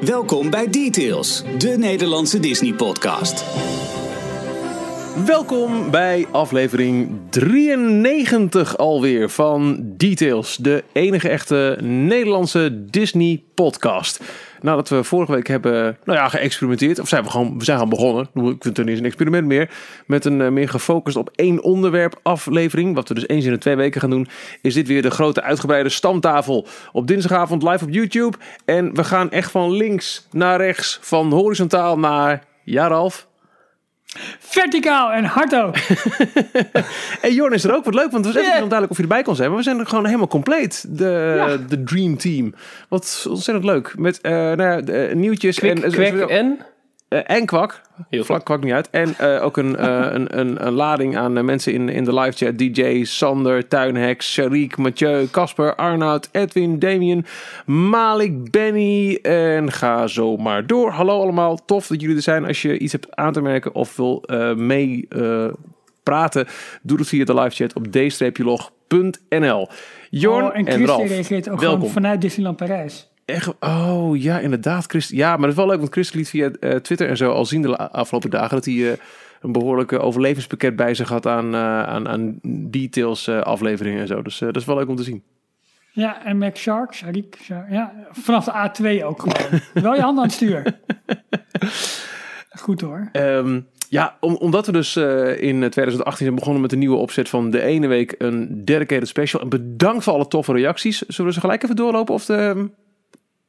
Welkom bij Details, de Nederlandse Disney-podcast. Welkom bij aflevering 93 alweer van Details, de enige echte Nederlandse Disney-podcast. Nadat we vorige week hebben nou ja, geëxperimenteerd, of zijn we, gewoon, we zijn gaan begonnen, ik vind het niet eens een experiment meer, met een uh, meer gefocust op één onderwerp aflevering, wat we dus eens in de twee weken gaan doen, is dit weer de grote uitgebreide stamtafel op dinsdagavond live op YouTube. En we gaan echt van links naar rechts, van horizontaal naar, ja Ralf? Verticaal en hard ook. en Jorn is er ook. Wat leuk, want het was even yeah. onduidelijk of je erbij kon zijn. Maar we zijn er gewoon helemaal compleet. De, ja. de Dream Team. Wat ontzettend leuk. Met uh, nou ja, de, nieuwtjes. Kwik, en, kwek en? Uh, en kwak. Heel Vlak kwak niet uit. En uh, ook een, uh, een, een, een, lading aan mensen in, in de live chat. DJ, Sander, Tuinhex, Sharik, Mathieu, Casper, Arnoud, Edwin, Damien, Malik, Benny. En ga zo maar door. Hallo allemaal. Tof dat jullie er zijn. Als je iets hebt aan te merken of wil mee praten, doe het via de live chat op d-log.nl. Jorn oh, en, en Ralf, reageert ook welkom. gewoon vanuit Disneyland Parijs. Echt, oh ja, inderdaad. Christ, ja, maar het is wel leuk, want Christel liet via uh, Twitter en zo al zien de afgelopen dagen dat hij uh, een behoorlijke overlevingspakket bij zich had aan, uh, aan, aan details afleveringen en zo. Dus dat is wel leuk om te zien. Ja, en Mac Shark, Sharik, Shark, ja, vanaf de A2 ook gewoon. wel je hand aan het stuur. Goed hoor. Um, ja, om, omdat we dus uh, in 2018 zijn begonnen met een nieuwe opzet van de ene week een dedicated special. En bedankt voor alle toffe reacties. Zullen we ze gelijk even doorlopen of de...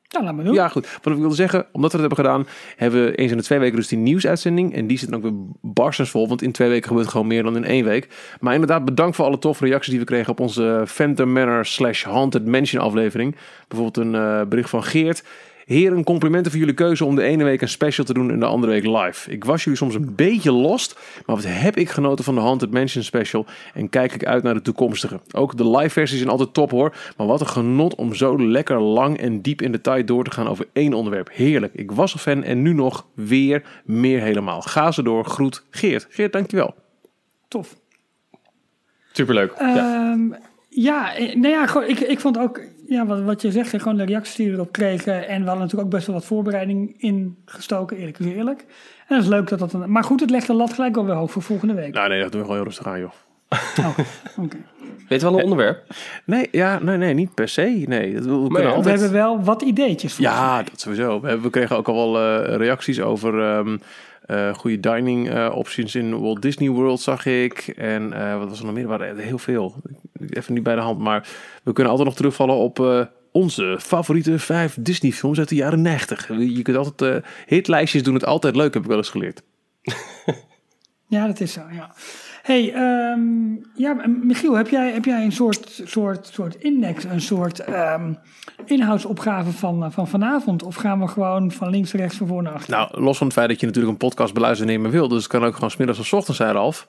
Ja, laat maar doen. Ja, goed. Wat ik wilde zeggen, omdat we het hebben gedaan, hebben we eens in de twee weken dus die nieuwsuitzending. En die zit dan ook weer barstensvol, want in twee weken gebeurt gewoon meer dan in één week. Maar inderdaad, bedankt voor alle toffe reacties die we kregen op onze Phantom Manor slash Haunted Mansion aflevering. Bijvoorbeeld een uh, bericht van Geert. Heren, complimenten voor jullie keuze om de ene week een special te doen en de andere week live. Ik was jullie soms een beetje lost, maar wat heb ik genoten van de Haunted Mansion special en kijk ik uit naar de toekomstige. Ook de live versies zijn altijd top hoor, maar wat een genot om zo lekker lang en diep in detail door te gaan over één onderwerp. Heerlijk, ik was een fan en nu nog weer meer helemaal. Ga ze door, groet Geert. Geert, dankjewel. Tof. Superleuk. Um, ja. Ja, nou ja, gewoon, ik, ik vond ook, ja, wat, wat je zegt, gewoon de reacties die we erop kregen. En we hadden natuurlijk ook best wel wat voorbereiding ingestoken, eerlijk is eerlijk. En dat is leuk dat dat een, Maar goed, het legt de lat gelijk alweer hoog voor volgende week. Nou nee, dat doen we gewoon heel rustig aan, joh. Oh, oké. Okay. Weet je wel een onderwerp? Nee, ja, nee, nee, niet per se. Nee, dat, we, we, ja, altijd... we hebben wel wat ideetjes. Ja, mij. dat sowieso. We, we kregen ook al wel uh, reacties over um, uh, goede dining uh, options in Walt Disney World, zag ik. En uh, wat was er nog meer? Er waren heel veel. Even niet bij de hand, maar we kunnen altijd nog terugvallen op onze favoriete vijf Disney films uit de jaren 90. Je kunt altijd hitlijstjes doen, het altijd leuk, heb ik wel eens geleerd. ja, dat is zo, ja. Hey, um, ja, Michiel, heb jij, heb jij een soort, soort, soort index, een soort um, inhoudsopgave van, van vanavond? Of gaan we gewoon van links naar rechts, van voor naar achter? Nou, los van het feit dat je natuurlijk een podcast beluisteren nemen wil, dus het kan ook gewoon smiddags of ochtends zijn, Ralf.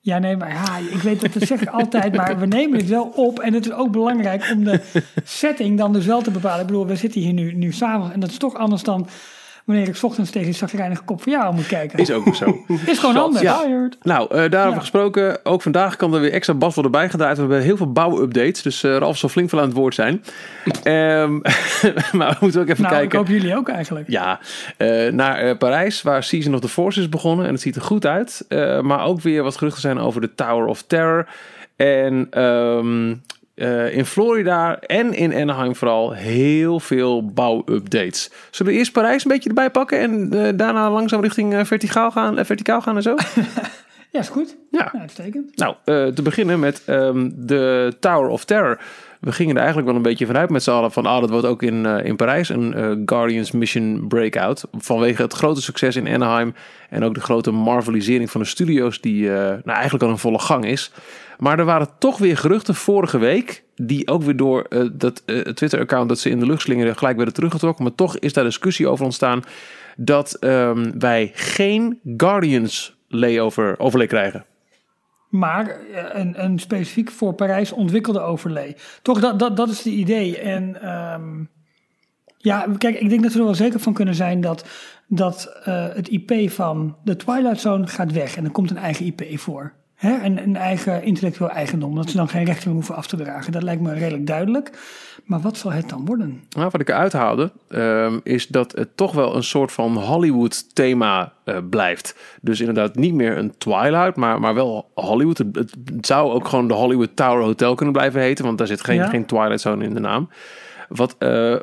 Ja, nee, maar ja, ik weet dat, dat zeg ik altijd, maar we nemen het wel op. En het is ook belangrijk om de setting dan dus wel te bepalen. Ik bedoel, we zitten hier nu, nu s'avonds en dat is toch anders dan wanneer ik 's ochtends tegen die zagrijnige kop van jou moet kijken. Is ook zo. is gewoon anders. Ja. Nou, uh, daarover ja. gesproken, ook vandaag kan er weer extra bas worden bijgedraaid. We hebben heel veel bouwupdates, dus uh, Ralf zal flink veel aan het woord zijn. um, maar we moeten ook even nou, kijken. ik hoop jullie ook eigenlijk. Ja, uh, naar Parijs, waar Season of the Force is begonnen. En het ziet er goed uit. maar ook weer wat geruchten zijn over de Tower of Terror. En um, uh, in Florida en in Anaheim vooral heel veel bouwupdates. Zullen we eerst Parijs een beetje erbij pakken en uh, daarna langzaam richting uh, verticaal, gaan, verticaal gaan en zo? ja, is goed. Ja. ja uitstekend. Nou, te beginnen met um, de Tower of Terror. We gingen er eigenlijk wel een beetje vanuit met z'n allen van, ah, dat wordt ook in, in Parijs een Guardians Mission Breakout. Vanwege het grote succes in Anaheim en ook de grote marvelisering van de studio's die nou, eigenlijk al in volle gang is. Maar er waren toch weer geruchten vorige week. Die ook weer door uh, dat uh, Twitter-account dat ze in de lucht slingeren gelijk werden teruggetrokken. Maar toch is daar discussie over ontstaan. Dat um, wij geen Guardians layover overlay krijgen. Maar een, een specifiek voor Parijs ontwikkelde overlay. Toch, dat, dat, dat is het idee. En um, ja, kijk, ik denk dat we er wel zeker van kunnen zijn dat, dat het IP van de Twilight Zone gaat weg. En er komt een eigen IP voor. Hè, een, een eigen intellectueel eigendom. Dat ze dan geen rechten meer hoeven af te dragen. Dat lijkt me redelijk duidelijk. Maar wat zal het dan worden? Nou, wat ik eruit haalde, ehm, is dat het toch wel een soort van Hollywood-thema eh, blijft. Dus inderdaad niet meer een Twilight, maar, maar wel Hollywood. Het, het zou ook gewoon de Hollywood Tower Hotel kunnen blijven heten, want daar zit geen, Ja. geen Twilight Zone in de naam. Wat eh,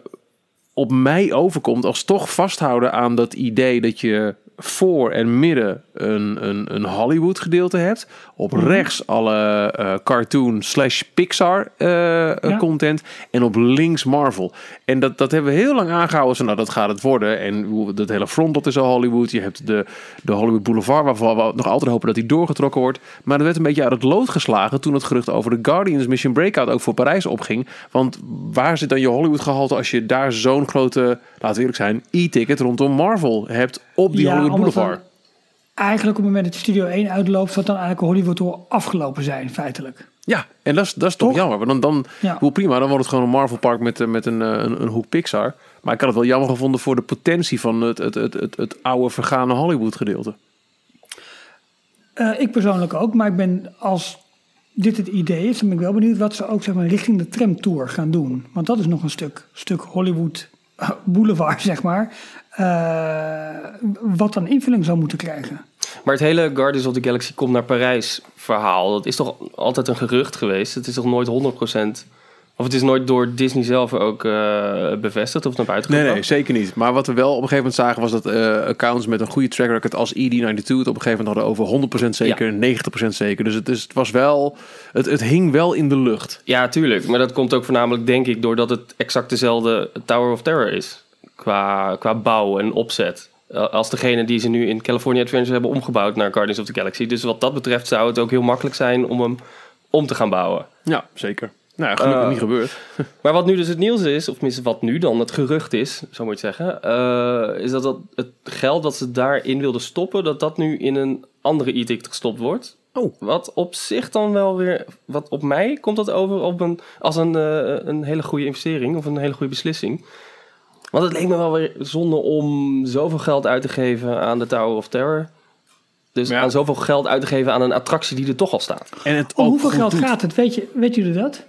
op mij overkomt als toch vasthouden aan dat idee dat je voor en midden een, een, een Hollywood gedeelte hebt. Op rechts alle eh, cartoon slash Pixar eh, eh, Ja. content. En op links Marvel. En dat, dat hebben we heel lang aangehouden. Zo, nou, dat gaat het worden. En dat hele front, dat is al Hollywood. Je hebt de, de Hollywood Boulevard, waarvan we nog altijd hopen dat die doorgetrokken wordt. Maar dat werd een beetje uit het lood geslagen toen het gerucht over de Guardians Mission Breakout ook voor Parijs opging. Want waar zit dan je Hollywood gehalte als je daar zo'n grote, laten we eerlijk zijn, e-ticket rondom Marvel hebt op die Ja, Hollywood Boulevard? Eigenlijk op het moment dat Studio 1 uitloopt, zal dan eigenlijk Hollywood al afgelopen zijn, feitelijk. Ja, en dat is, dat is toch, Toch? jammer. Want dan, dan Ja. hoe prima, dan wordt het gewoon een Marvel park met, eh, met een, eh, een, een hoek Pixar. Maar ik had het wel jammer gevonden voor de potentie van het, het, het, het, het oude vergane Hollywood gedeelte. Eh, ik persoonlijk ook, maar ik ben als dit het idee is, dan ben ik wel benieuwd wat ze ook zeg maar, richting de tramtour gaan doen. Want dat is nog een stuk, stuk Hollywood Boulevard, zeg maar. eh, wat dan invulling zou moeten krijgen. Maar het hele Guardians of the Galaxy komt naar Parijs verhaal, dat is toch altijd een gerucht geweest? Het is toch nooit 100%, of het is nooit door Disney zelf ook eh, bevestigd of naar buiten Nee, gebracht? nee, zeker niet. Maar wat we wel op een gegeven moment zagen was dat eh, accounts met een goede track record als ED92 het op een gegeven moment hadden over 100% zeker, 90% zeker. Dus het, is, het was wel, het, het hing wel in de lucht. Ja, tuurlijk. Maar dat komt ook voornamelijk, denk ik, doordat het exact dezelfde Tower of Terror is. Qua, qua bouw en opzet. Eh, Als degene die ze nu in California Adventure hebben omgebouwd naar Guardians of the Galaxy. Dus wat dat betreft zou het ook heel makkelijk zijn om hem om te gaan bouwen. Ja, zeker. Nou, gelukkig Eh, niet gebeurd. Maar wat nu dus het nieuws is, of tenminste wat nu dan het gerucht is, zo moet je het zeggen, eh, is dat, dat het geld dat ze daarin wilden stoppen, dat dat nu in een andere e-ticket gestopt wordt. Oh. Wat op zich dan wel weer, wat op mij komt dat over op een, als een, eh, een hele goede investering of een hele goede beslissing. Want het leek me wel weer zonde om zoveel geld uit te geven aan de Tower of Terror. Dus Ja. aan zoveel geld uit te geven aan een attractie die er toch al staat. En het Om ook hoeveel goed geld doet. gaat het? Weet, je, weet jullie dat?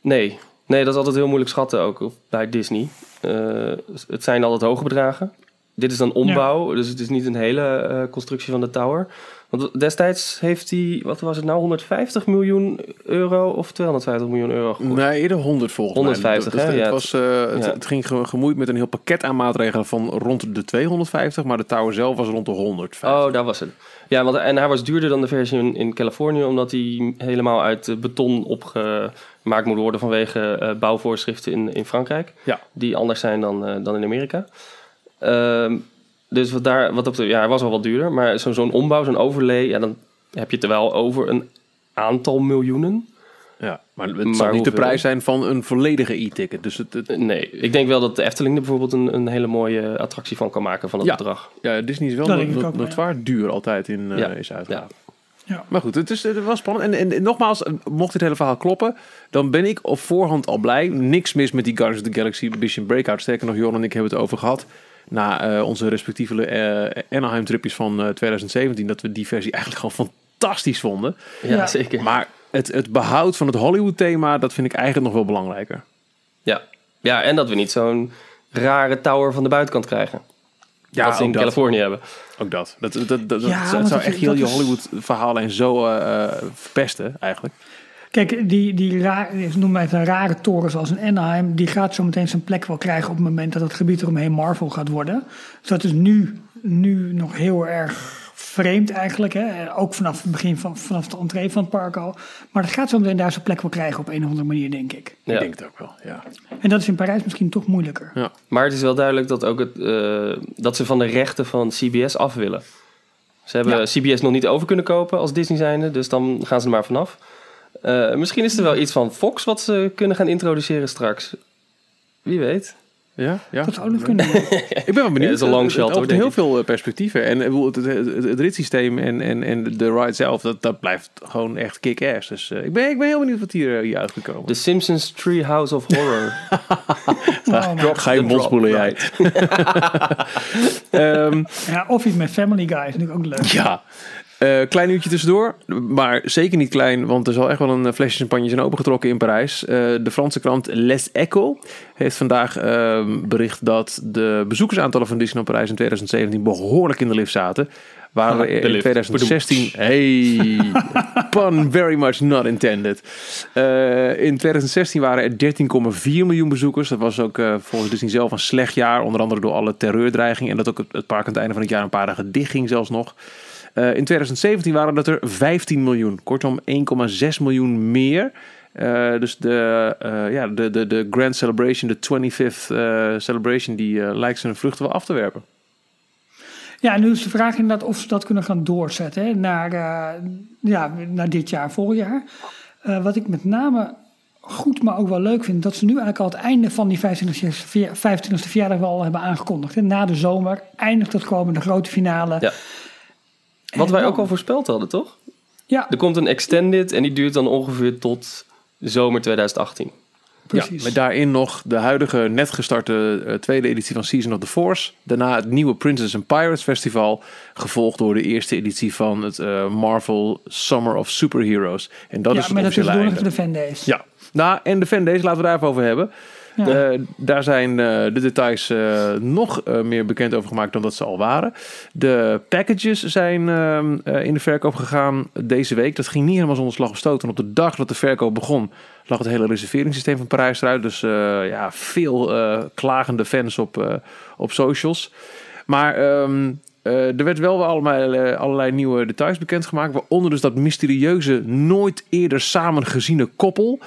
Nee. nee, dat is altijd heel moeilijk schatten ook bij Disney. Eh, het zijn altijd hoge bedragen. Dit is dan ombouw, dus het is niet een hele eh, constructie van de tower. Want destijds heeft hij, wat was het nou, 150 miljoen euro of 250 miljoen euro gekost? Nee, eerder 100 volgens 150, mij. hè? Het, Ja, het, was, eh, het, ja. het ging ge- gemoeid met een heel pakket aan maatregelen van rond de 250, maar de tower zelf was rond de 150. Oh, daar was het. Ja, want, en hij was duurder dan de versie in, in Californië, omdat hij helemaal uit beton opgemaakt moet worden vanwege eh, bouwvoorschriften in, in Frankrijk. Ja. Die anders zijn dan, eh, dan in Amerika. Ehm, dus wat daar, wat op de, ja, hij was wel wat duurder, maar zo- zo'n ombouw, zo'n overlay, ja, dan heb je het er wel over een aantal miljoenen. Ja, maar het Maar zal niet de prijs zijn van een volledige e-ticket. Dus het, het- Eh, Nee, ik denk wel dat de Efteling er bijvoorbeeld een, een hele mooie attractie van kan maken van dat Ja. bedrag. ja, Disney is wel Dat wel, notoire duur altijd in eh, Ja. is uitgegaan. Ja. Ja. Maar goed, het is eh, wel spannend. En, en, en nogmaals, eh, mocht dit hele verhaal kloppen, dan ben ik op voorhand al blij. Niks mis met die Guardians of the Galaxy Mission Breakout. Sterker nog, Joran en ik hebben het over gehad. Na eh, onze respectieve eh, Anaheim tripjes van eh, 2017. Dat we die versie eigenlijk gewoon fantastisch vonden. Ja, Ja. zeker. Maar het, het behoud van het Hollywood thema, dat vind ik eigenlijk nog wel belangrijker. Ja. ja, en dat we niet zo'n rare tower van de buitenkant krijgen. Ja, wat ze in dat. Californië hebben. Ook dat. Dat, dat, dat, dat- Ja, het want zou dat- echt heel dat je is- Hollywood verhaallijn zo eh, eh, verpesten eigenlijk. Kijk, die, die raar, noem maar het een rare toren zoals in Anaheim, die gaat zo meteen zijn plek wel krijgen op het moment dat het gebied eromheen Marvel gaat worden. Dus dat is nu, nu nog heel erg vreemd eigenlijk. Hè? Ook vanaf het begin van vanaf de entree van het park al. Maar dat gaat zo meteen daar zijn plek wel krijgen op een of andere manier, denk ik. Ja. Ik denk het ook wel, ja. En dat is in Parijs misschien toch moeilijker. ja. Maar het is wel duidelijk dat, ook het, eh, dat ze van de rechten van CBS af willen. Ze hebben Ja. CBS nog niet over kunnen kopen als Disney zijnde, dus dan gaan ze er maar vanaf. Eh, misschien is er wel iets van Fox wat ze kunnen gaan introduceren straks. Wie weet. Ja, ja. Dat zou nog kunnen. Ik ben wel benieuwd. Ja, is een long Het- shot, hoor, heel ik. veel eh, perspectieven. En ik bedoel, het, het, het, het ritssysteem en, en, en de ride zelf, dat, dat blijft gewoon echt kick-ass. Dus eh, ik, ben, ik ben heel benieuwd wat hier, eh, hier uitgekomen. The Simpsons Treehouse of Horror. Oh, maar- Ga je the mond drop, spoelen, jij. Ehm, ja, of iets met Family Guy is natuurlijk ook leuk. ja. Eh, klein uurtje tussendoor, maar zeker niet klein, want er zal echt wel een eh, flesje champagne zijn opengetrokken in Parijs. Eh, de Franse krant Les Echo heeft vandaag ehm, bericht dat de bezoekersaantallen van Disneyland Parijs in 2017 behoorlijk in de lift zaten. Waar we Ah, de in lift. 2016, hey, pun very much not intended. In 2016 waren er 13,4 miljoen bezoekers. Dat was ook eh, volgens Disney zelf een slecht jaar, onder andere door alle terreurdreigingen en dat ook het, het park aan het einde van het jaar een paar dagen dicht ging zelfs nog. Eh, in 2017 waren dat er 15 miljoen. Kortom 1,6 miljoen meer. Eh, dus de, eh, ja, de, de, de Grand Celebration, de 25th eh, Celebration, die lijkt zijn vruchten wel af te werpen. Ja, nu is de vraag inderdaad of ze dat kunnen gaan doorzetten hè, naar, eh, ja, naar dit jaar, volgend jaar. Eh, wat ik met name goed, maar ook wel leuk vind, dat ze nu eigenlijk al het einde van die 25e, verja- 25e verjaardag wel hebben aangekondigd. Hè. Na de zomer eindigt het komende grote finale. Ja. Wat wij ook al voorspeld hadden, toch? Ja, Er komt een extended en die duurt dan ongeveer tot zomer 2018. precies. Ja, met daarin nog de huidige net gestarte eh, tweede editie van Season of the Force. Daarna het nieuwe Princess and Pirates Festival. Gevolgd door de eerste editie van het eh, Marvel Summer of Superheroes. En dat ja, is het met dat officiële einde. de fandays. Ja, nou en de fandays, laten we daar even over hebben. Eh, daar zijn eh, de details eh, nog meer bekend over gemaakt dan dat ze al waren. De packages zijn ehm, eh, in de verkoop gegaan deze week. Dat ging niet helemaal zonder slag of stoot. En op de dag dat de verkoop begon, lag het hele reserveringssysteem van Parijs eruit. Dus ja, veel klagende fans op, op socials. Maar ehm, eh, er werd wel allerlei, eh, allerlei nieuwe details bekendgemaakt. Waaronder dus dat mysterieuze, nooit eerder samen geziene koppel.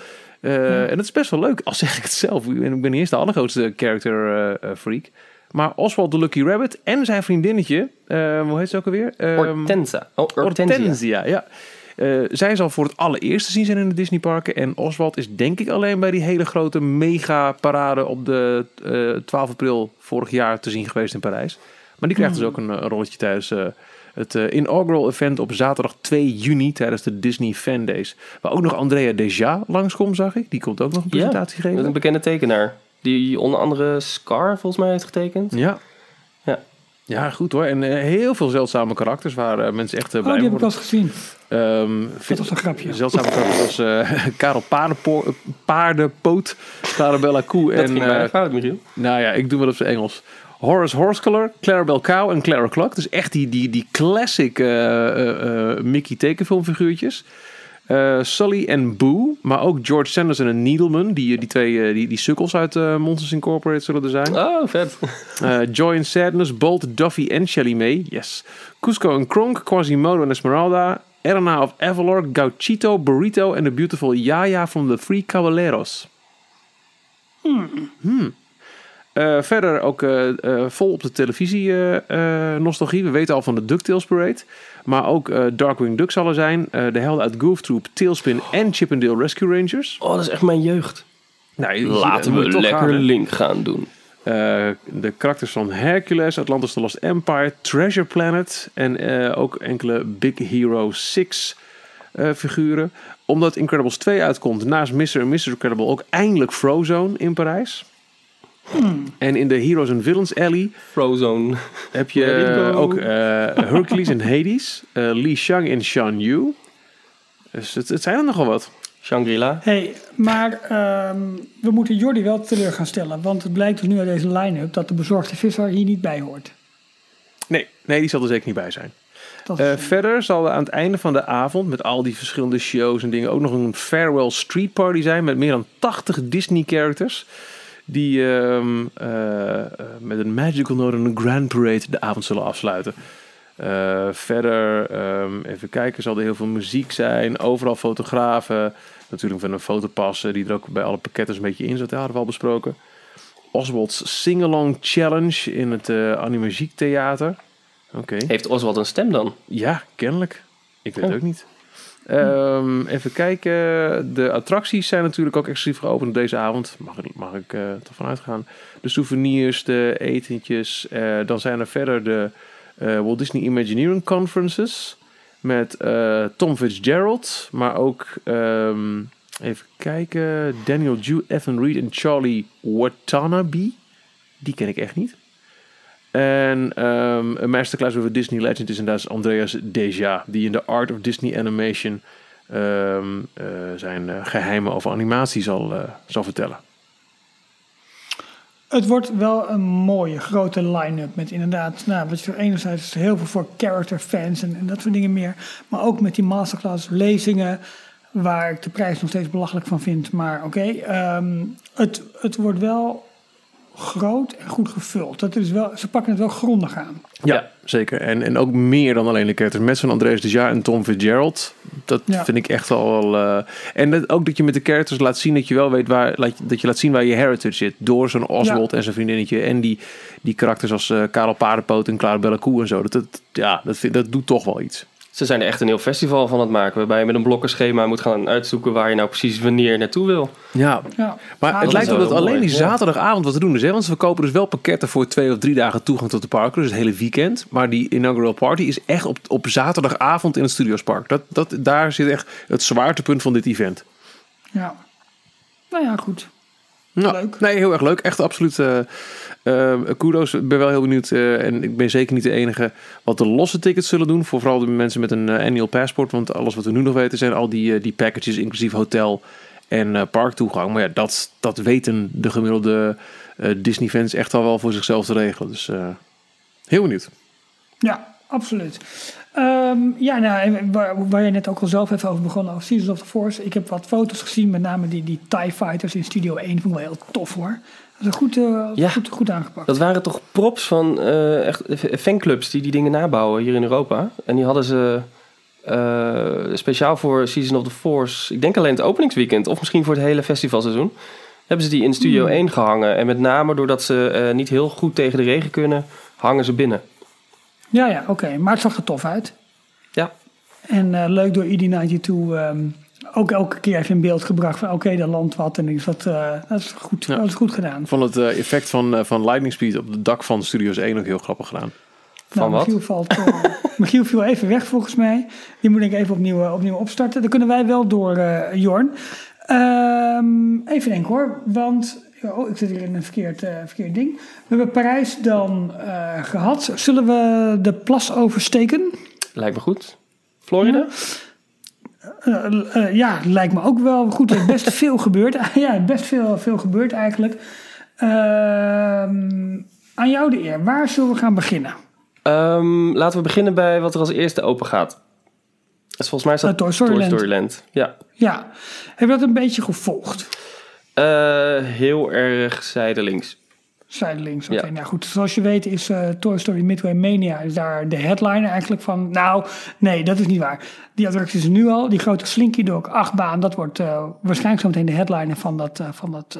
Eh, En dat is best wel leuk, al zeg ik het zelf. Ik ben, ik ben niet eens de allergrootste character eh, eh, freak. Maar Oswald de Lucky Rabbit en zijn vriendinnetje, hoe heet ze ook alweer? Ehm, Hortensia. Oh, Hortensia. Hortensia, ja. Zij zal voor het allereerst te zien zijn in de Disneyparken. En Oswald is denk ik alleen bij die hele grote mega parade op de eh 12 april vorig jaar te zien geweest in Parijs. Maar die krijgt dus ook een, een rolletje tijdens eh, het eh, inaugural event op zaterdag 2 juni tijdens de Disney Fan Days. Waar ook nog Andrea Deja langskomt, zag ik. Die komt ook nog een presentatie Met geven. een bekende tekenaar. Die onder andere Scar volgens mij heeft getekend. Ja. Ja. Ja, goed hoor. En eh, heel veel zeldzame karakters waar eh, mensen echt Oh, blij die heb mee ik wel gezien. Ehm, Dat was een grapje. Zeldzame karakters als eh, Karel Paardenpo- Paardenpoot, Clarabella Koe Dat en... ging eh, fout, Michiel. nou ja, ik doe wel op zijn Engels. Horace Horsecolor, Clarabelle Cow en Clara Cluck. Dus echt die, die, die classic eh, eh, eh, Mickey tekenfilmfiguurtjes. Eh, Sully en Boo, maar ook George Sanderson en Needleman. Die, die twee die, die sukkels uit Monsters Incorporated zullen er zijn. Oh, vet. Eh, Joy and Sadness, Bolt, Duffy en Shelly May. Yes. Cusco en Kronk, Quasimodo en Esmeralda. Erna of Avalor, Gauchito, Burrito en de beautiful Yaya from the Three Caballeros. Hmm. Eh, verder ook eh, eh, vol op de televisie eh, eh, nostalgie. We weten al van de DuckTales Parade. Maar ook eh, Darkwing Duck zal er zijn. Eh, de helden uit Goof Troop, Tailspin en Chippendale Rescue Rangers. Oh, dat is echt mijn jeugd. Nou, Laten we lekker gaan? Link gaan doen. Eh, de karakters van Hercules, Atlantis The Lost Empire, Treasure Planet en eh, ook enkele Big Hero 6 eh, figuren. Omdat Incredibles 2 uitkomt, naast Mr. en Mrs. Incredible ook eindelijk Frozone in Parijs. En in de Heroes and Villains Alley Frozone. heb je ook eh, Hercules en Hades, eh Li Shang en Shan Yu. Dus het, het zijn er nogal wat. Shangri-La. hey, maar ehm, we moeten Jordi wel teleur gaan stellen. Want het blijkt dus nu uit deze line-up dat de bezorgde visser hier niet bij hoort. Nee, nee, die zal er zeker niet bij zijn. Eh, verder zal er aan het einde van de avond, met al die verschillende shows en dingen, ook nog een farewell street party zijn met meer dan 80 Disney characters. Die ehm, eh, met een magical note en een grand parade de avond zullen afsluiten. Eh, verder, ehm, even kijken, zal er heel veel muziek zijn. Overal fotografen. Natuurlijk van een fotopas eh, die er ook bij alle pakketten een beetje in zat. Dat hadden we al besproken. Oswald's Sing-Along Challenge in het Animagiek Theater. Oké. Heeft Oswald een stem dan? Ja, kennelijk. Ik weet Oh. het ook niet. Ehm, even kijken. De attracties zijn natuurlijk ook exclusief geopend deze avond. Mag, mag ik eh toch vanuit. De souvenirs, de etentjes. eh, dan zijn er verder de eh, Walt Disney Imagineering Conferences. Met Tom Fitzgerald. Maar ook, ehm, even kijken. Daniel Ju, Evan Reed en Charlie Watanabe. Die ken ik echt niet. En ehm, een masterclass over Disney Legend is inderdaad Andreas Deja, die in de Art of Disney Animation ehm, eh, zijn eh, geheimen over animatie zal, eh, zal vertellen. Het wordt wel een mooie grote line-up met inderdaad, nou, wat je enerzijds heel veel voor character fans en, en dat soort dingen meer, maar ook met die masterclass lezingen, waar ik de prijs nog steeds belachelijk van vind. Maar oké, ehm, het, het wordt wel groot en goed gevuld. Dat is wel, ze pakken het wel grondig aan. Ja, Ja. zeker. En, en ook meer dan alleen de characters. Met zo'n Andreas Deja en Tom Fitzgerald. Dat Ja. vind ik echt al wel... eh, en dat, ook dat je met de characters laat zien dat je wel weet waar... laat Dat je laat zien waar je heritage zit. Door zo'n Oswald en zijn vriendinnetje. En die, die karakters als eh Karel Paardenpoot en Clarabella Koe en zo. Dat, dat, ja, dat, dat doet toch wel iets. Ze zijn er echt een heel festival van aan het maken. Waarbij je met een blokkenschema moet gaan uitzoeken waar je nou precies wanneer naartoe wil. Ja, Ja. Maar het lijkt erop dat alleen mooi, die zaterdagavond wat te doen is. Hè? Want ze verkopen dus wel pakketten voor twee of drie dagen toegang tot de parken. Dus het hele weekend. Maar die inaugural party is echt op, op zaterdagavond in het Studiospark. Dat, dat, daar zit echt het zwaartepunt van dit event. ja. Nou ja, goed. Ja, Leuk. Nee, heel erg leuk. Echt absoluut. eh eh, kudos. Ik ben wel heel benieuwd. eh, en ik ben zeker niet de enige. Wat de losse tickets zullen doen. Voor vooral de mensen met een eh, annual passport. Want alles wat we nu nog weten zijn al die, eh, die packages. Inclusief hotel en parktoegang. Maar ja, dat, dat weten de gemiddelde eh, Disney fans echt al wel voor zichzelf te regelen. Dus heel benieuwd. Ja, absoluut. Ehm, ja, nou, waar, je net ook al zelf even over begon, over Seasons of the Force. Ik heb wat foto's gezien, met name die, die TIE Fighters in Studio 1. Vond ik wel heel tof hoor. Dat is goed, eh, Ja. goed, goed aangepakt. Dat waren toch props van eh, echt fanclubs die die dingen nabouwen hier in Europa. En die hadden ze eh, speciaal voor Season of the Force. Ik denk alleen het openingsweekend of misschien voor het hele festivalseizoen. Hebben ze die in Studio 1 gehangen. En met name doordat ze niet heel goed tegen de regen kunnen, hangen ze binnen. Ja, ja, oké. Maar het zag er tof uit. Ja. En leuk door ED92 ehm, ook elke keer even in beeld gebracht van oké, daar landt wat. En is dat, eh, dat is goed, Ja. dat is goed gedaan. Ik vond het eh, effect van, eh, van Lightning Speed op het dak van Studios 1 ook heel grappig gedaan. Van wat? Michiel, valt, eh, Michiel viel even weg volgens mij. Die moet ik even opnieuw, opnieuw opstarten. Dan kunnen wij wel door, eh, Jorn. Ehm, even denken hoor, want... Oh, ik zit hier in een verkeerd, eh, verkeerd ding. We hebben Parijs dan eh, gehad. Zullen we de plas oversteken? Lijkt me goed. Florida? Eh, eh, ja, lijkt me ook wel goed. Er is best veel gebeurd. ja, best veel, veel gebeurd eigenlijk. Ehm, aan jou de eer. Waar zullen we gaan beginnen? Ehm, laten we beginnen bij wat er als eerste open gaat. Dus volgens mij is dat Eh, Toy Story Land. Land. Ja. Ja, heb je dat een beetje gevolgd? Eh, heel erg zijdelings. Zijdelings. Oké, Ja. nou goed. Zoals je weet is eh, Toy Story Midway Mania is daar de headliner eigenlijk van. Nou, nee, dat is niet waar. Die attractie is nu al. Die grote Slinky Dog achtbaan, dat wordt eh, waarschijnlijk zo meteen de headliner van dat, eh, van dat,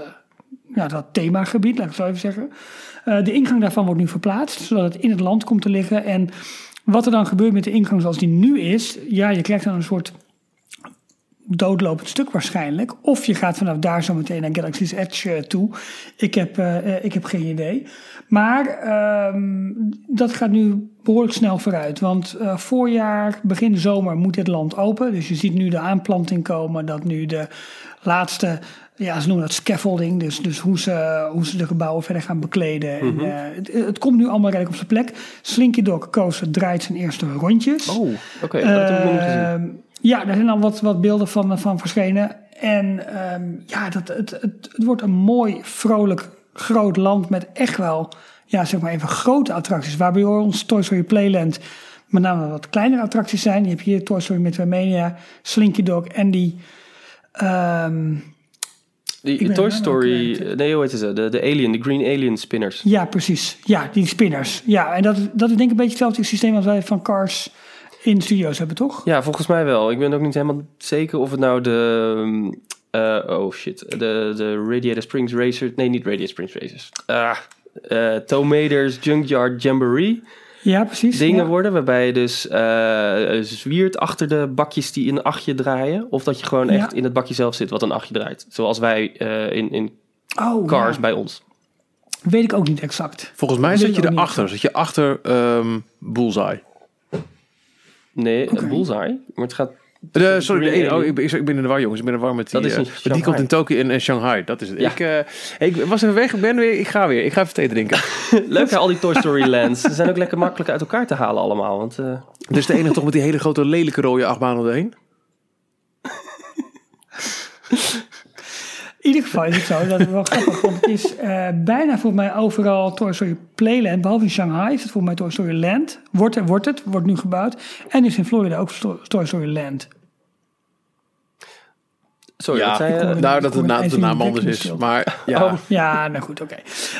ja, dat themagebied, laat ik het zo even zeggen. De ingang daarvan wordt nu verplaatst, zodat het in het land komt te liggen. En wat er dan gebeurt met de ingang zoals die nu is, ja, je krijgt dan een soort doodlopend stuk waarschijnlijk. Of je gaat vanaf daar zo meteen naar Galaxy's Edge eh, toe. Ik heb, eh, eh, ik heb geen idee. Maar ehm, dat gaat nu behoorlijk snel vooruit. Want eh, voorjaar, begin zomer moet dit land open. Dus je ziet nu de aanplanting komen. Dat nu de laatste, ja ze noemen dat scaffolding. Dus, dus hoe, ze, hoe ze de gebouwen verder gaan bekleden. en, eh, het, het komt nu allemaal redelijk op zijn plek. Slinky Dog Coaster draait zijn eerste rondjes. Oh, oké. Ehm, ja, er zijn al wat, wat beelden van, van verschenen. En ehm, ja, dat, het, het, het wordt een mooi, vrolijk, groot land met echt wel, ja, zeg maar even grote attracties. Waar bij ons Toy Story Playland met name wat kleinere attracties zijn. Je hebt hier Toy Story Midway Mania, Slinky Dog en die... ehm, Die ben Toy er nou Story, nee, hoe heet ze? De, de Alien, de Green Alien spinners. ja, precies. Ja, die spinners. Ja, en dat, is- dat is denk ik een beetje hetzelfde systeem als wij van Cars in studio's hebben, toch? Ja, volgens mij wel. Ik ben ook niet helemaal zeker of het nou de... um, eh, oh shit. De, de Radiator Springs Racers... Nee, niet Radiator Springs Racers. Ah, eh Tomaders Junkyard Jamboree Ja, precies. dingen ja. worden. Waarbij je dus eh, zwiert achter de bakjes die in een achtje draaien. Of dat je gewoon Ja. echt in het bakje zelf zit wat een achtje draait. Zoals wij eh, in, in Oh, Cars ja. bij ons. Weet ik ook niet exact. Volgens mij zit je erachter. Zit je achter ehm Bullseye. Nee, Oké. Bullseye. Maar het gaat... De, sorry, de ene, oh, ik, ben, ik ben in de war, jongens. Ik ben in de war met die. Dat is eh, die komt in Tokio en, en Shanghai. Dat is het. Ja. Ik, eh, ik was even weg. Ik ben weer. Ik ga weer. Ik ga even thee drinken. Leuk hè, al die Toy Story lands. Ze zijn ook lekker makkelijk uit elkaar te halen allemaal. Want eh, dus de enige toch met die hele grote lelijke rode achtbaan erheen. In ieder geval is het zo, dat is wel grappig, want het is eh, bijna volgens mij overal Toy Story Playland, behalve in Shanghai is het volgens mij Toy Story Land. Wordt, wordt het, wordt nu gebouwd. En is in Florida ook Toy Story Land. Sorry, Ja, wat zei je? Nou, dat na, hoorde de naam anders is. Maar ja. Oh. Ja, nou goed, oké.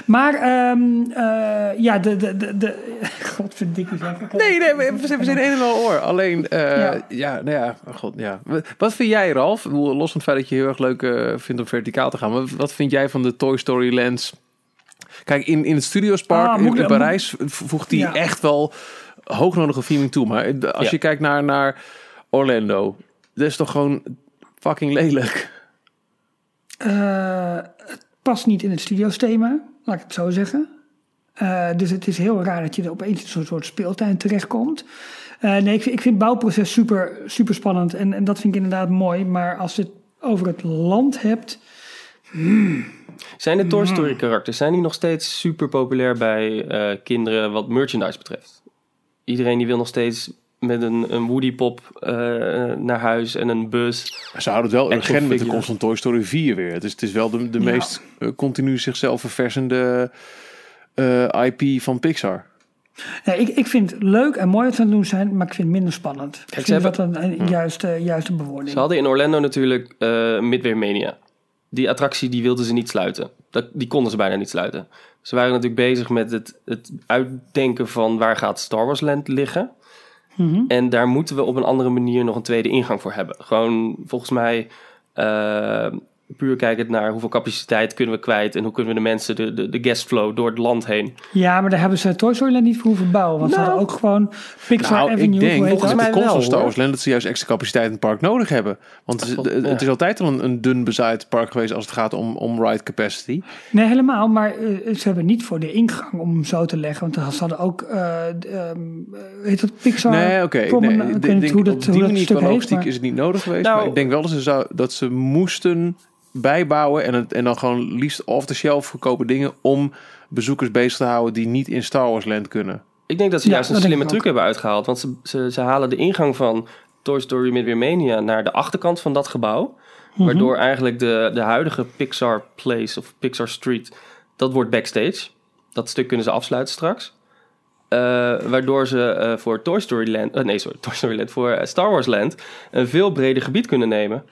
Maar, ehm eh, ja, de, de, de, de godverdikkie zeg ik. Nee, nee, we, zijn we zijn een en al oor. Alleen, eh, ja. Ja. nou ja, oh god, ja. Wat vind jij, Ralf? Los van het feit dat je heel erg leuk eh, vindt om verticaal te gaan. Maar wat vind jij van de Toy Story Lands? Kijk, in, in het Studiospark Ah, in, ik- in Parijs voegt die Ja. echt wel hoognodige theming toe. Maar als je kijkt naar, naar Orlando, dat is toch gewoon fucking lelijk. Eh, het past niet in het studio's thema, laat ik het zo zeggen. Eh, dus het is heel raar dat je er opeens in zo'n soort speeltuin terechtkomt. Eh nee, ik, vind- ik vind het bouwproces super, super spannend en, en dat vind ik inderdaad mooi. Maar als je het over het land hebt, Zijn de Toy Story karakters, zijn die nog steeds super populair bij eh, kinderen wat merchandise betreft? Iedereen die wil nog steeds met een, een Woody Pop eh, naar huis en een bus. Ze houden het wel urgent met de komst van Toy Story 4 weer. Dus het is wel de, de Ja. meest eh, continu zichzelf verversende eh, IP van Pixar. nee, ik, ik vind het leuk en mooi wat ze aan het doen zijn, maar ik vind het minder spannend. ik ze dat een, een juiste, juiste bewoording. Ze hadden in Orlando natuurlijk eh Midway Mania. Die attractie die wilden ze niet sluiten. Dat, die konden ze bijna niet sluiten. Ze waren natuurlijk bezig met het, het uitdenken van waar gaat Star Wars Land liggen. Mhm. En daar moeten we op een andere manier nog een tweede ingang voor hebben. Gewoon volgens mij eh, puur kijkend naar hoeveel capaciteit kunnen we kwijt... en hoe kunnen we de mensen, de, de, de guestflow door het land heen. Ja, maar daar hebben ze Toy Story Land niet voor hoeven bouwen. Want ze Nou. hadden ook gewoon Pixar Nou, Avenue. ik denk volgens dat? mij de wel, Star. Wars Land dat ze juist extra capaciteit in het park nodig hebben. Want het, is- het ja. is altijd al een, een dun bezaaid park geweest als het gaat om, om ride capacity. Nee, helemaal. Maar eh, ze hebben niet voor de ingang om hem zo te leggen. Want ze hadden ook, eh ehm, eh, heet dat Pixar? nee, oké. Nee, ik weet niet denk hoe dat, op hoe die dat manier stuk qua heet. logistiek maar- is het niet nodig geweest. Nou- maar ik denk wel dat ze, zou, dat ze moesten bijbouwen en, het, en dan gewoon liefst off-the-shelf goedkope dingen om bezoekers bezig te houden die niet in Star Wars Land kunnen. Ik denk dat ze Ja, juist een slimme truc hebben uitgehaald. Want ze, ze, ze halen de ingang van Toy Story Midway Mania naar de achterkant van dat gebouw. Mhm. Waardoor eigenlijk de, de huidige Pixar Place of Pixar Street, dat wordt backstage. Dat stuk kunnen ze afsluiten straks. Eh, waardoor ze eh, voor Toy Story Land, eh, nee sorry, Toy Story Land, voor Star Wars Land een veel breder gebied kunnen nemen.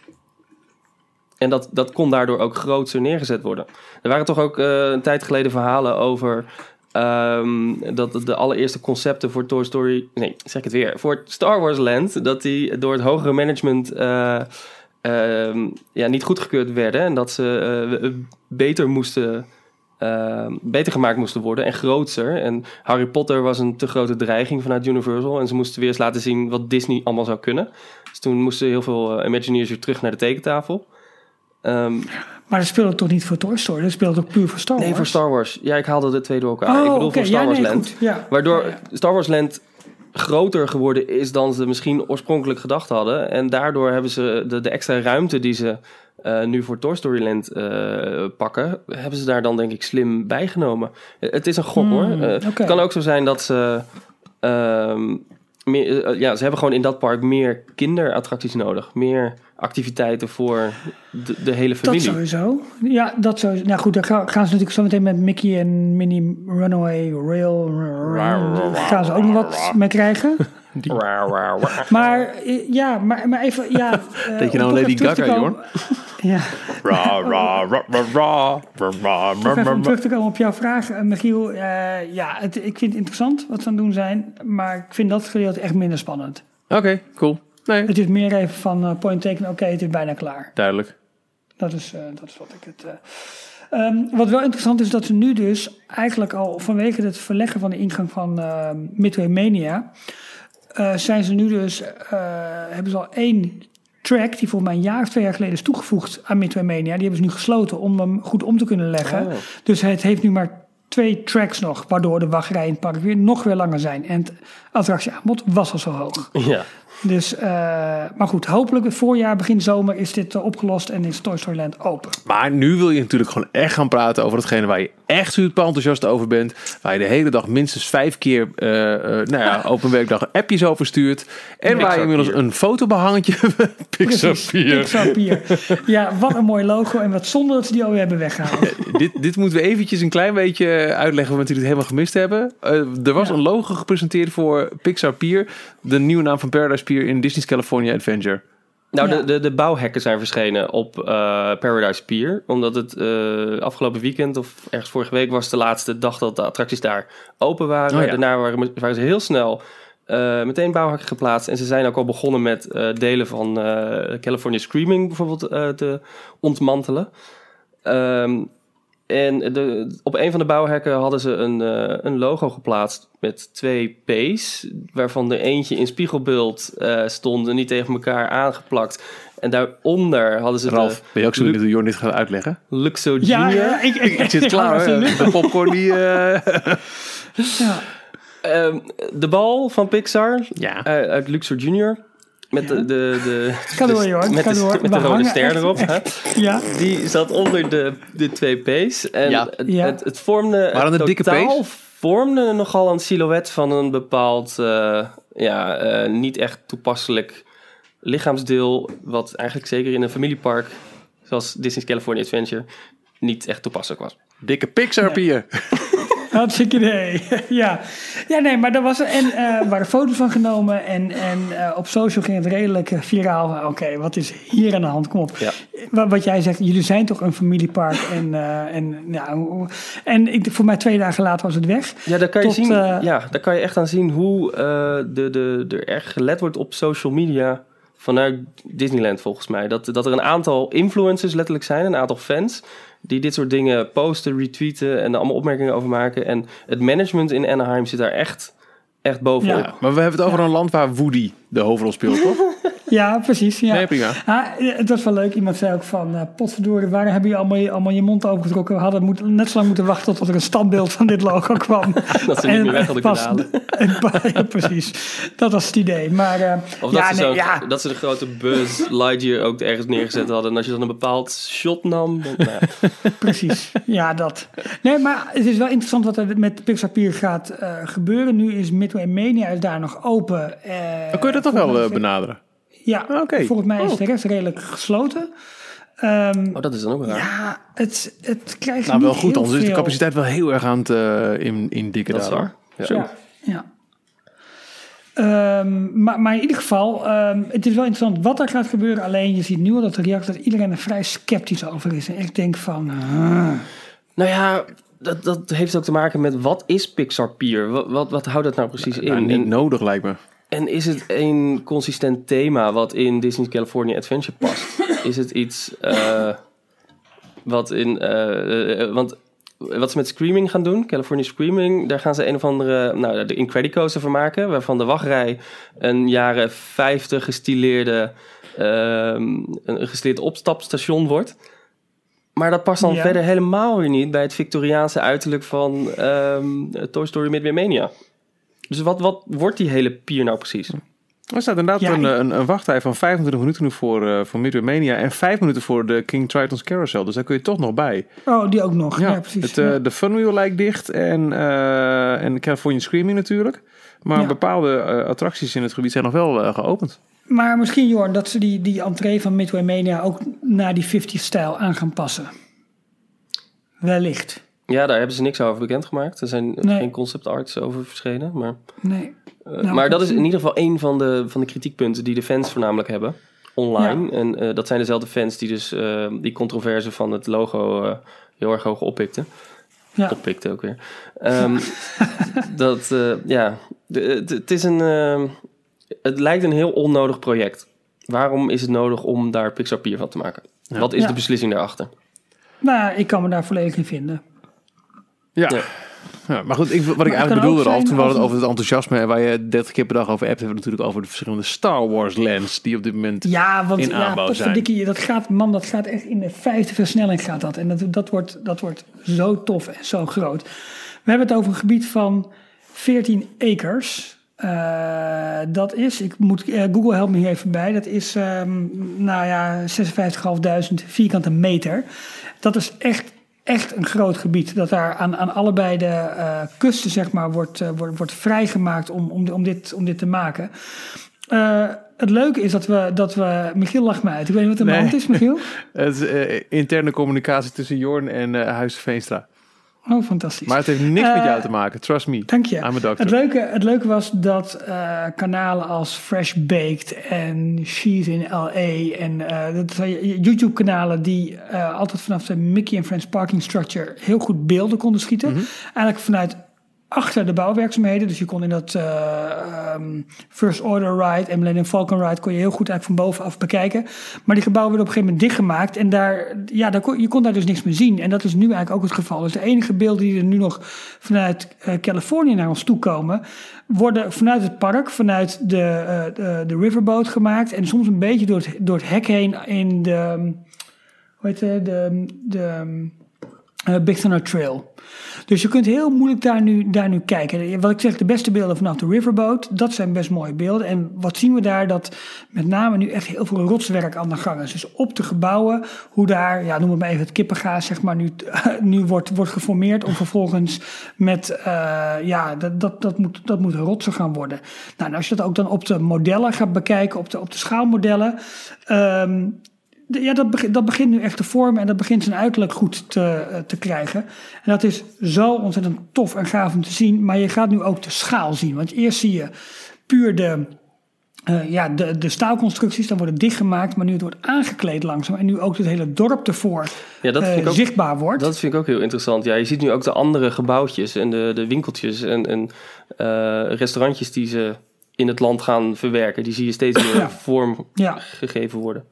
En dat, dat kon daardoor ook groter neergezet worden. Er waren toch ook eh, een tijd geleden verhalen over ehm, dat de allereerste concepten voor Toy Story, nee, zeg ik het weer, voor Star Wars Land, dat die door het hogere management eh, ehm, ja, niet goedgekeurd werden en dat ze eh, beter moesten. ehm, beter gemaakt moesten worden en groter. En Harry Potter was een te grote dreiging vanuit Universal. En ze moesten weer eens laten zien wat Disney allemaal zou kunnen. Dus toen moesten heel veel Imagineers weer terug naar de tekentafel. Ehm, Maar dat speelde toch niet voor Toy Story? Dat speelde ook puur voor Star Wars? nee, voor Star Wars. Ja, ik haalde de twee door elkaar. Oh, ik bedoel voor Star ja, Wars nee, Land. Ja. Waardoor Ja. Star Wars Land groter geworden is dan ze misschien oorspronkelijk gedacht hadden. En daardoor hebben ze de, de extra ruimte die ze eh, nu voor Toy Story Land eh, pakken, hebben ze daar dan denk ik slim bijgenomen. Eh, Het is een gok hoor. Hmm, oké. Het kan ook zo zijn dat ze... ehm, meer, eh, ja, ze hebben gewoon in dat park meer kinderattracties nodig. Meer activiteiten voor de, de hele Dat familie. sowieso. Ja, dat sowieso. Nou goed, dan gaan ze natuurlijk zo meteen met Mickey en Minnie Runaway Rail. Daar gaan ze ook nog wat mee krijgen. Maar eh, ja, maar, maar even. Ja, eh, Denk je nou Lady Gaga, komen- Ja, Ra, ra, ra, ra, ra, ra, ra, om terug te komen op jouw vraag, eh, Michiel. Eh, ja, het, ik vind het interessant wat ze aan het doen zijn. Maar ik vind dat gedeelte echt minder spannend. Oké, cool. Nee, Het is meer even van eh, point taken. Oké, het is bijna klaar. duidelijk. Dat is, eh, dat is wat ik het. eh. Ehm, wat wel interessant is dat ze nu dus eigenlijk al vanwege het verleggen van de ingang van eh, Midway Mania. Eh, zijn ze nu dus. eh, hebben ze al één track die volgens mij een jaar of twee jaar geleden is toegevoegd aan Midway Mania. Die hebben ze nu gesloten om hem goed om te kunnen leggen. Oh. Dus het heeft nu maar twee tracks nog, waardoor de wachtrijen in het park weer nog weer langer zijn. En het attractieaanbod was al zo hoog. Ja. Dus, eh, maar goed, hopelijk voorjaar, begin zomer is dit eh, opgelost en is Toy Story Land open. Maar nu wil je natuurlijk gewoon echt gaan praten over hetgene waar je echt super enthousiast over bent. Waar je de hele dag minstens vijf keer, eh, nou ja, open werkdag appjes over stuurt. En waar je inmiddels een fotobehangetje Pixar Pier. Pixar Pier. Ja, wat een mooi logo en wat zonde dat ze die alweer hebben weggehaald. dit, dit moeten we eventjes een klein beetje uitleggen, want we natuurlijk helemaal gemist hebben. Er was Ja. een logo gepresenteerd voor Pixar Pier. De nieuwe naam van Paradise Pier in Disney's California Adventure. Nou, Ja. de, de, de bouwhekken zijn verschenen op eh, Paradise Pier. Omdat het eh, afgelopen weekend of ergens vorige week was de laatste dag dat de attracties daar open waren. Oh ja. Daarna waren, waren ze heel snel eh, meteen bouwhekken geplaatst. En ze zijn ook al begonnen met eh, delen van eh, California Screaming bijvoorbeeld eh, te ontmantelen. Ehm, en de, op een van de bouwhekken hadden ze een, eh, een logo geplaatst met twee P's, waarvan er eentje in spiegelbeeld eh, stond en niet tegen elkaar aangeplakt. En daaronder hadden ze Ralf, ben je ook zo hoe Jorn dit gaat uitleggen? de Luxo Ja, Junior. ja ik, ik, Ik zit klaar, hè? de popcorn die... eh, Ja. Ehm, de bal van Pixar Ja. uit Luxor Junior. Met Ja. de, de, de, door, Jorn, Met de, door. met We de rode ster erop. hè. ja, Die zat onder de, de twee P's. En Ja. het, Ja. het, het vormde... Waren het het dikke totaal P's? vormde nogal een silhouet van een bepaald... eh, ja, eh, niet echt toepasselijk lichaamsdeel... wat eigenlijk zeker in een familiepark... zoals Disney's California Adventure... niet echt toepasselijk was. Dikke Pixar Pier. hartstikke idee. ja. ja, nee, maar daar was er, en eh waren foto's van genomen en, en eh, op social ging het redelijk eh, viraal. Oké, wat is hier aan de hand? Kom op. Ja. Wat, wat jij zegt, jullie zijn toch een familiepark en, en, ja, en ik, voor mij twee dagen later was het weg. Ja, daar kan je, Tot, zien, ja, daar kan je echt aan zien hoe de, de, er erg gelet wordt op social media vanuit Disneyland volgens mij. Dat, dat er een aantal influencers letterlijk zijn, een aantal fans, die dit soort dingen posten, retweeten en er allemaal opmerkingen over maken. En het management in Anaheim zit daar echt, echt bovenop. Ja. Ja, maar we hebben het over een land waar Woody de hoofdrol speelt, toch? Ja, precies. Ja. Nee, prima. Ah, het was wel leuk. Iemand zei ook van, eh potverdorie, waar hebben je allemaal, je allemaal je mond opengetrokken? We hadden moet, net zo lang moeten wachten tot er een standbeeld van dit logo kwam. Dat ze niet meer weg hadden pas- kunnen halen. ja, precies. Dat was het idee. Maar eh, Of ja, dat, ze nee, ja, dat ze de grote Buzz Lightyear ook ergens neergezet hadden. En als je dan een bepaald shot nam... Dan, nou ja. precies. Ja, dat. Nee, maar het is wel interessant wat er met Pixar Pier gaat eh, gebeuren. Nu is Midway Mania is daar nog open. eh, Dan kun je dat toch wel benaderen? Ja, Ah, oké. volgens mij is Oh. de rest redelijk gesloten. Ehm, Oh, dat is dan ook raar. ja, het, het krijgt Nou, niet wel goed, heel anders is de capaciteit wel heel erg aan het eh, in, in dikke Dat is dalen. waar. Ja. Zo. Ja, ja. Ehm, maar, maar in ieder geval, ehm, het is wel interessant wat er gaat gebeuren. Alleen je ziet nu al dat de reactie dat iedereen er vrij sceptisch over is. En ik denk van, ah, Nou ja, dat, dat heeft ook te maken met wat is Pixar Pier? Wat, wat, wat houdt dat nou precies in? Nou, niet en, nodig lijkt me. En is het een consistent thema wat in Disney's California Adventure past? is het iets eh, wat in... eh, eh, want wat ze met Screaming gaan doen, California Screaming, daar gaan ze een of andere, nou, de Incredicoaster van maken, waarvan de wachtrij een jaren 50 gestileerde, ehm, een gestileerd opstapstation wordt. Maar dat past dan Ja. verder helemaal weer niet bij het Victoriaanse uiterlijk van ehm, Toy Story Midway Mania. Dus wat, wat wordt die hele pier nou precies? Er staat inderdaad Ja, een, ik- een, een wachttij van 25 minuten nu voor, eh voor Midway Mania en 5 minuten voor de King Triton's Carousel. Dus daar kun je toch nog bij. oh, die ook nog. Ja, Ja, precies. Het, eh, Ja. De Funwheel lijkt dicht en, eh en California Screaming natuurlijk. Maar Ja. bepaalde eh, attracties in het gebied zijn nog wel eh, geopend. Maar misschien, Jorn, dat ze die, die entree van Midway Mania ook naar die 50-stijl aan gaan passen. Wellicht. Ja, daar hebben ze niks over bekendgemaakt. Er zijn Nee. geen concept arts over verschenen. Maar, Nee. eh, Nou, maar dat is in ieder geval een van de, van de kritiekpunten die de fans voornamelijk hebben. Online. En eh, dat zijn dezelfde fans die dus eh, die controverse van het logo heel erg hoog oppikten. Ja. Oppikten ook weer. Ehm, dat, eh, ja, het, is een... eh, het lijkt een heel onnodig project. Waarom is het nodig om daar Pixar Pier van te maken? Wat is Ja. de beslissing daarachter? Nou, ik kan me daar volledig in vinden. Ja. Ja. Ja, maar goed, ik, wat ik eigenlijk bedoelde zijn al, toen we hadden over het enthousiasme en waar je 30 keer per dag over hebt, hebben we natuurlijk over de verschillende Star Wars lands die op dit moment... Ja, want in ja, aanbouw potverdikkie, dat gaat, man, dat gaat echt in de vijfde versnelling gaat dat. En dat, dat, wordt, dat wordt zo tof en zo groot. We hebben het over een gebied van 14 acres. Eh, dat is, ik moet, eh, Google helpt me hier even bij, dat is ehm, nou ja, 56.500 vierkante meter. Dat is echt, echt een groot gebied. Dat daar aan, aan allebei de eh, kusten zeg maar, wordt, eh, wordt, wordt vrijgemaakt om, om, om, dit, om dit te maken. Eh, het leuke is dat we, dat we, Michiel lacht me uit. Ik weet niet wat er aan de hand is, Michiel. Het is interne communicatie tussen Jorn en Huis Veenstra. Oh, fantastisch. Maar het heeft niks met Eh, jou te maken. Trust me. Dank je. I'm a doctor. Het leuke, het leuke was dat eh, kanalen als Fresh Baked en She's in LA en eh, dat zijn YouTube-kanalen die eh, altijd vanaf de Mickey and Friends parking structure heel goed beelden konden schieten. Eigenlijk vanuit achter de bouwwerkzaamheden. Dus je kon in dat ehm, First Order Ride en Millennium Falcon Ride kon je heel goed eigenlijk van bovenaf bekijken. Maar die gebouwen werden op een gegeven moment dichtgemaakt en daar, ja, daar kon, je kon daar dus niks meer zien. En dat is nu eigenlijk ook het geval. Dus de enige beelden die er nu nog vanuit eh, Californië naar ons toe komen, worden vanuit het park, vanuit de, eh, de, riverboat gemaakt en soms een beetje door het, door het hek heen in de, hoe heet het, de, de, eh, Big Thunder Trail. Dus je kunt heel moeilijk daar nu, daar nu kijken. Wat ik zeg, de beste beelden vanaf de riverboat, dat zijn best mooie beelden. En wat zien we daar? Dat met name nu echt heel veel rotswerk aan de gang is. Dus op de gebouwen, hoe daar, ja, noem het maar even het kippengaas, zeg maar, nu, nu wordt, wordt geformeerd. Om vervolgens met, eh, ja, dat, dat, dat, moet, dat moet rotsen gaan worden. Nou, en als je dat ook dan op de modellen gaat bekijken, op de, op de schaalmodellen. ehm, ja, dat, begint, dat begint nu echt te vormen en dat begint zijn uiterlijk goed te, eh, te krijgen. En dat is zo ontzettend tof en gaaf om te zien. Maar je gaat nu ook de schaal zien. Want eerst zie je puur de, eh, ja, de, de staalconstructies, dan worden dichtgemaakt. Maar nu het wordt aangekleed langzaam en nu ook het hele dorp ervoor Ja, dat eh, vind ik ook zichtbaar wordt. Dat vind ik ook heel interessant. Ja, je ziet nu ook de andere gebouwtjes en de, de winkeltjes en, en restaurantjes die ze in het land gaan verwerken. Die zie je steeds meer Ja. vorm Ja. gegeven worden.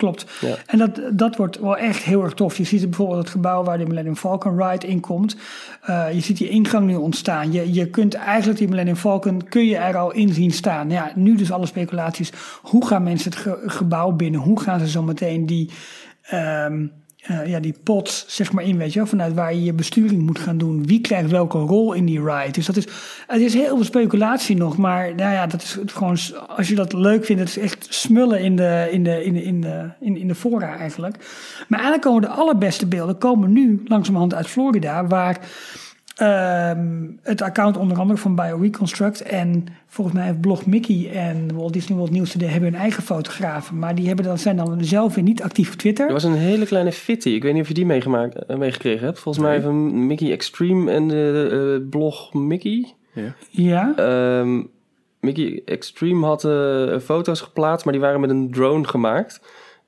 Klopt. Ja. En dat, dat wordt wel echt heel erg tof. Je ziet bijvoorbeeld het gebouw waar de Millennium Falcon Ride in komt. Eh, je ziet die ingang nu ontstaan. Je, je kunt eigenlijk die Millennium Falcon, kun je er al in zien staan. Ja, nu dus alle speculaties. Hoe gaan mensen het ge- gebouw binnen? Hoe gaan ze zo meteen die... ehm, eh, ja, die pots zeg maar in, weet je wel, vanuit waar je je besturing moet gaan doen. Wie krijgt welke rol in die ride? Dus dat is, het is heel veel speculatie nog, maar nou ja, dat is gewoon, als je dat leuk vindt, het is echt smullen in de, in de, in de, in de, in, in de fora eigenlijk. Maar eigenlijk komen de allerbeste beelden komen nu langzamerhand uit Florida, waar ehm, het account onder andere van BioReconstruct en volgens mij heeft Blog Mickey en Walt Disney World News Today hebben hun eigen fotografen, maar die hebben dan, zijn dan zelf weer niet actief op Twitter. Er was een hele kleine fitty. Ik weet niet of je die meegemaakt, eh, meegekregen hebt. Volgens mij van Mickey Extreme en de eh, blog Mickey. Ja. Ehm, Mickey Extreme had eh, foto's geplaatst, maar die waren met een drone gemaakt.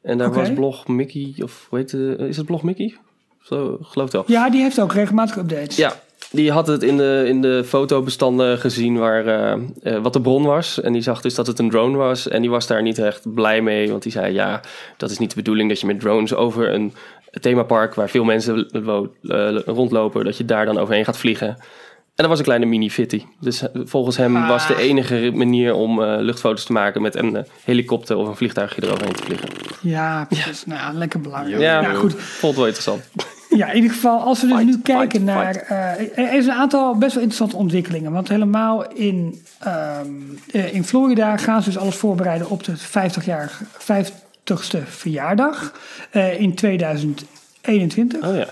En daar was blog Mickey, of hoe heet het, is het blog Mickey? Zo, geloof het wel. Ja, die heeft ook regelmatig updates. Ja, die had het in de, in de fotobestanden gezien waar, eh, eh, wat de bron was. En die zag dus dat het een drone was. En die was daar niet echt blij mee. Want die zei, ja, dat is niet de bedoeling dat je met drones over een themapark... waar veel mensen eh, rondlopen, dat je daar dan overheen gaat vliegen. En dat was een kleine mini-fitty. Dus eh, volgens hem Ah. was de enige manier om eh, luchtfoto's te maken... met een eh, helikopter of een vliegtuigje eroverheen te vliegen. Ja, precies. Nou lekker belangrijk. Ja, Ja, goed. vond wel interessant. Ja, in ieder geval, als we dus Fight, nu kijken fight, naar. fight. er is een aantal best wel interessante ontwikkelingen. Want helemaal in, ehm, eh, in Florida gaan ze dus alles voorbereiden op de 50-jarige 50ste verjaardag in 2021. Oh ja.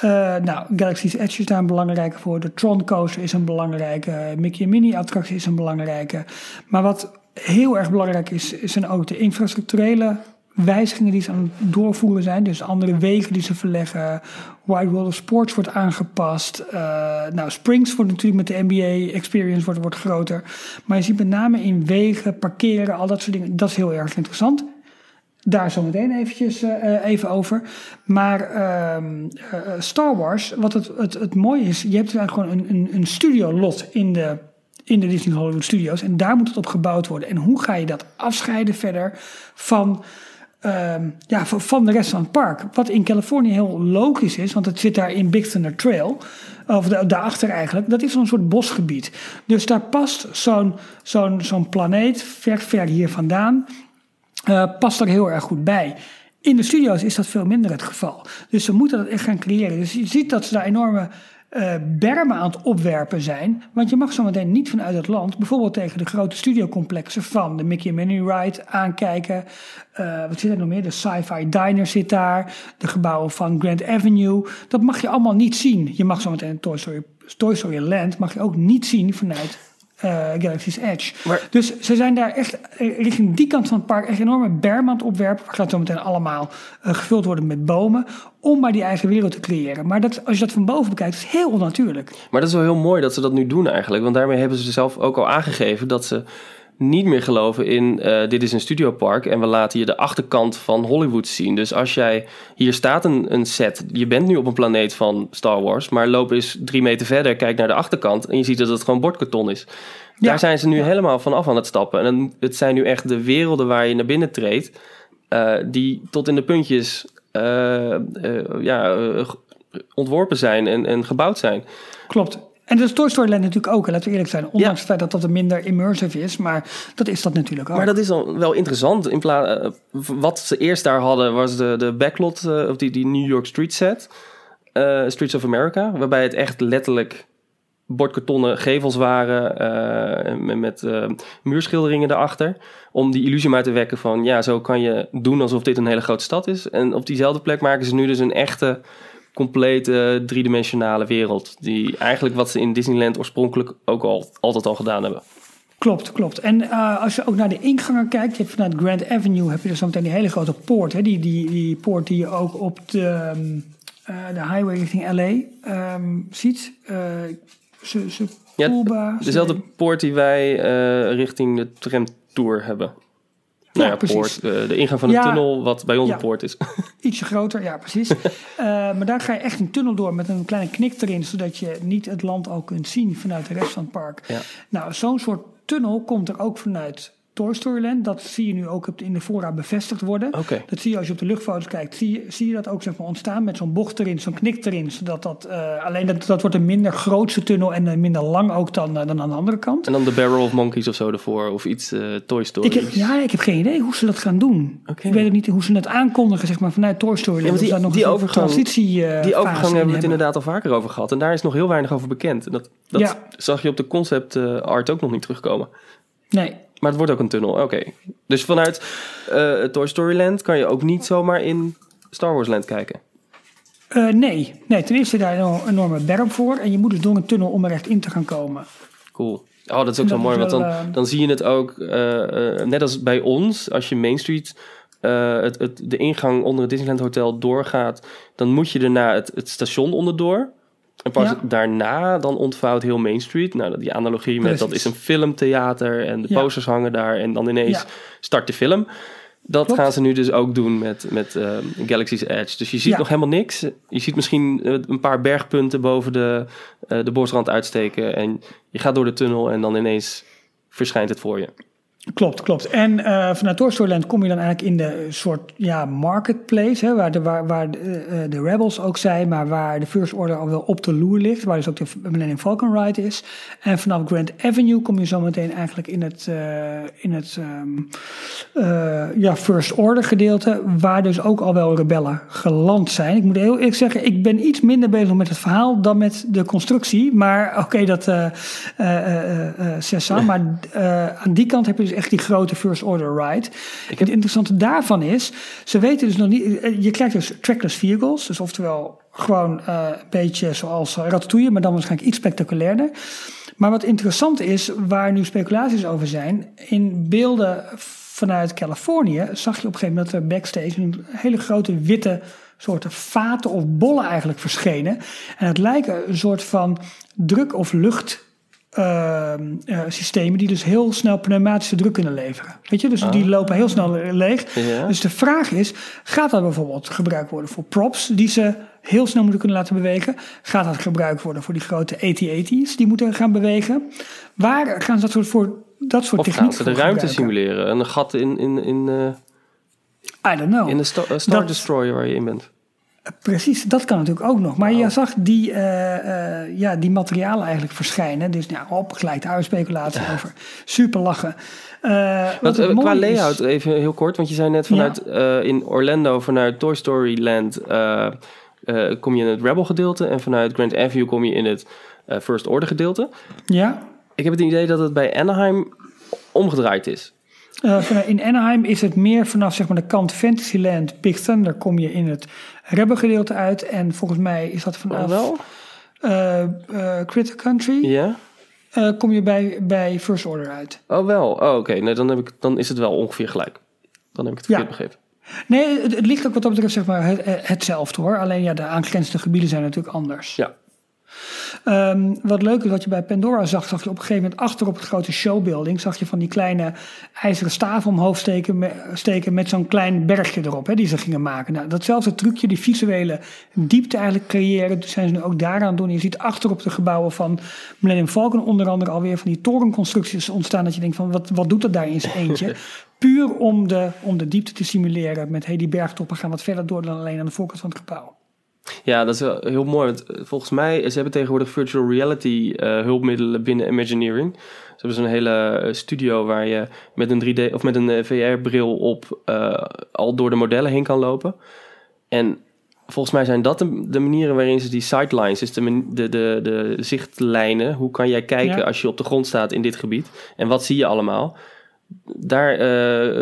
Eh, nou, Galaxy's Edge is daar een belangrijke voor. De Tron Coaster is een belangrijke. Mickey en Minnie attractie is een belangrijke. Maar wat heel erg belangrijk is, zijn ook de infrastructurele wijzigingen die ze aan het doorvoeren zijn. Dus andere wegen die ze verleggen. Wide World of Sports wordt aangepast. Eh, nou, Springs wordt natuurlijk met de NBA Experience wordt, wordt groter. Maar je ziet met name in wegen, parkeren, al dat soort dingen. Dat is heel erg interessant. Daar zometeen eventjes eh, eh, even over. Maar ehm, eh, Star Wars, wat het, het, het mooie is, je hebt eigenlijk gewoon een, een, een studiolot in de, in de Disney Hollywood Studios. En daar moet het op gebouwd worden. En hoe ga je dat afscheiden verder van, ehm, ja, van, de rest van het park? Wat in Californië heel logisch is, want het zit daar in Big Thunder Trail. Of da- daarachter eigenlijk. Dat is zo'n soort bosgebied. Dus daar past zo'n zo'n zo'n planeet ver, ver hier vandaan eh, past er heel erg goed bij. In de studio's is dat veel minder het geval. Dus ze moeten dat echt gaan creëren. Dus je ziet dat ze daar enorme eh, bermen aan het opwerpen zijn. Want je mag zometeen niet vanuit het land, bijvoorbeeld tegen de grote studiocomplexen van de Mickey Minnie Ride aankijken. Eh, wat zit er nog meer? De Sci-Fi Diner zit daar. De gebouwen van Grand Avenue. Dat mag je allemaal niet zien. Je mag zometeen Toy Story, Toy Story Land mag je ook niet zien vanuit eh, Galaxy's Edge. Maar- dus ze zijn daar echt eh, richting die kant van het park echt enorme bermen aan het opwerpen. Waar gaat zo meteen allemaal eh, gevuld worden met bomen. Om maar die eigen wereld te creëren. Maar dat, als je dat van boven bekijkt, is heel onnatuurlijk. Maar dat is wel heel mooi dat ze dat nu doen eigenlijk. Want daarmee hebben ze zelf ook al aangegeven dat ze niet meer geloven in eh, dit is een studiopark en we laten je de achterkant van Hollywood zien. Dus als jij hier staat een, een set, je bent nu op een planeet van Star Wars, maar loop eens drie meter verder, kijk naar de achterkant en je ziet dat het gewoon bordkarton is. Ja. Daar zijn ze nu helemaal van af aan het stappen. En het zijn nu echt de werelden waar je naar binnen treedt, eh, die tot in de puntjes eh, ja, ontworpen zijn en, en gebouwd zijn. Klopt. En dat is Toy Story Land natuurlijk ook. Laten we eerlijk zijn. Ondanks Ja. het feit dat dat er minder immersive is. Maar dat is dat natuurlijk ook. Maar dat is dan wel interessant. In pla- eh, wat ze eerst daar hadden was de, de backlot, eh, of die, die New York Street set. eh, Streets of America. Waarbij het echt letterlijk bordkartonnen gevels waren. met muurschilderingen erachter. Om die illusie maar te wekken van... Ja, zo kan je doen alsof dit een hele grote stad is. En op diezelfde plek maken ze nu dus een echte... complete driedimensionale wereld. Die eigenlijk wat ze in Disneyland oorspronkelijk ook al altijd al gedaan hebben. Klopt, klopt. En eh, als je ook naar de ingangen kijkt, je hebt vanuit Grand Avenue heb je dus zometeen die hele grote poort. Hè? Die, die, die poort die je ook op de, ehm, eh, de highway richting LA ehm, ziet. Eh ze, ze Ja, Dezelfde ze- poort die wij eh, richting de tramtour hebben. Nou ja, precies. poort. eh, de ingang van de tunnel, wat bij onze poort is. Ietsje groter, ja precies. Eh, maar daar ga je echt een tunnel door met een kleine knik erin, zodat je niet het land al kunt zien vanuit de rest van het park. Ja. Nou, zo'n soort tunnel komt er ook vanuit Toy Story Land. Dat zie je nu ook in de voorraad bevestigd worden. Dat zie je als je op de luchtfoto's kijkt, zie je, zie je dat ook zeg maar, ontstaan met zo'n bocht erin, zo'n knik erin. Zodat dat, eh, alleen dat, dat wordt een minder grootse tunnel en een minder lang ook dan, eh, dan aan de andere kant. En dan de Barrel of Monkeys of zo ervoor. Of iets eh, Toy Story. Ik heb, ja, ik heb geen idee hoe ze dat gaan doen. Ik weet ook niet hoe ze het aankondigen zeg maar, vanuit Toy Story. Ja, want die- daar nog die een overgang- transitie, die overgang hebben we het hebben. inderdaad al vaker over gehad. En daar is nog heel weinig over bekend. En Dat, dat Ja. zag je op de concept art ook nog niet terugkomen. Nee, Maar het wordt ook een tunnel. Oké. Dus vanuit eh, Toy Story Land kan je ook niet zomaar in Star Wars Land kijken. Eh, nee. nee, ten eerste daar een enorme berm voor. En je moet dus door een tunnel om er echt in te gaan komen. Cool. Oh, dat is ook zo mooi, want dan, eh, dan zie je het ook, net als bij ons, als je Main Street, het, het, de ingang onder het Disneyland Hotel doorgaat, dan moet je daarna het, het station onderdoor. En pas Ja. daarna dan ontvouwt heel Main Street. Nou, die analogie met dat is een filmtheater en de Ja. posters hangen daar en dan ineens start de film. Dat Klopt. gaan ze nu dus ook doen met, met eh, Galaxy's Edge. Dus je ziet Ja. nog helemaal niks. Je ziet misschien eh, een paar bergpunten boven de, eh, de bosrand uitsteken. En je gaat door de tunnel en dan ineens verschijnt het voor je. Klopt, klopt. En eh, vanuit Toy Story Land kom je dan eigenlijk in de soort ja, marketplace, hè, waar, de, waar, waar de, eh, de Rebels ook zijn, maar waar de First Order al wel op de loer ligt, waar dus ook de Millennium Falcon Ride is. En vanaf Grand Avenue kom je zometeen eigenlijk in het, eh, in het ehm, eh, ja, First Order gedeelte, waar dus ook al wel rebellen geland zijn. Ik moet heel eerlijk zeggen, ik ben iets minder bezig met het verhaal dan met de constructie, maar oké, dat eh eh eh, eh, Cessa, maar eh, aan die kant heb je dus echt die grote First Order ride. Het interessante daarvan is, ze weten dus nog niet, eh, je krijgt dus trackless vehicles, dus oftewel gewoon eh, een beetje zoals Ratatouille, maar dan waarschijnlijk iets spectaculairder. Maar wat interessant is, waar nu speculaties over zijn, in beelden vanuit Californië zag je op een gegeven moment dat er backstage een hele grote witte soorten vaten of bollen eigenlijk verschenen. En het lijken een soort van druk- of lucht ehm, eh, systemen die dus heel snel pneumatische druk kunnen leveren. Weet je, dus die lopen heel snel leeg. Ja. Dus de vraag is, gaat dat bijvoorbeeld gebruikt worden voor props die ze heel snel moeten kunnen laten bewegen? Gaat dat gebruikt worden voor die grote AT-AT's die moeten gaan bewegen? Waar gaan ze dat soort, voor, dat soort Of gaan ze de ruimte gebruiken? simuleren? Een gat in, in, in, eh, I don't know. in de Star, eh, Star Dat- Destroyer waar je in bent. Precies, dat kan natuurlijk ook nog. Maar je zag die, eh, eh, ja, die materialen eigenlijk verschijnen. Dus nou, op, gelijk daar speculatie over. Super lachen. Eh, wat Wat, qua is- layout, even heel kort, want je zei net vanuit in Orlando, vanuit Toy Story Land, kom je in het Rebel gedeelte en vanuit Grand Avenue kom je in het First Order gedeelte. Ja. Ik heb het idee dat het bij Anaheim omgedraaid is. In Anaheim is het meer vanaf zeg maar, de kant Fantasyland, Big Thunder kom je in het Rebel gedeelte uit. En volgens mij is dat vanaf Oh, wel? eh, eh, Critter Country Ja? eh, kom je bij, bij First Order uit. Oh, wel. Oh, oké. Nee, dan, heb ik, dan is het wel ongeveer gelijk. Dan heb ik het Ja. verkeerd begrepen. Nee, het, het ligt ook wat dat betreft zeg maar, het, hetzelfde hoor. Alleen ja, de aangrenzende gebieden zijn natuurlijk anders. Ja. Ehm, wat leuk is, wat je bij Pandora zag, zag je op een gegeven moment achter op het grote showbuilding, zag je van die kleine ijzeren staven omhoog steken, me- steken met zo'n klein bergje erop, hè, die ze gingen maken. Nou, datzelfde trucje, die visuele diepte eigenlijk creëren, zijn ze nu ook daaraan doen. Je ziet achter op de gebouwen van Millennium Falcon onder andere alweer van die torenconstructies ontstaan, dat je denkt van, wat, wat doet dat daar in zijn eentje? Puur om de, om de diepte te simuleren met hey, die bergtoppen gaan wat verder door dan alleen aan de voorkant van het gebouw. Ja, dat is heel mooi. Want eh, volgens mij, ze hebben tegenwoordig virtual reality eh, hulpmiddelen binnen Imagineering. Ze hebben zo'n hele eh, studio waar je met een 3D of met een VR-bril op al door de modellen heen kan lopen. En volgens mij zijn dat de, de manieren waarin ze die sightlines, dus de, de, de, de zichtlijnen, hoe kan jij kijken Ja. als je op de grond staat in dit gebied en wat zie je allemaal? Daar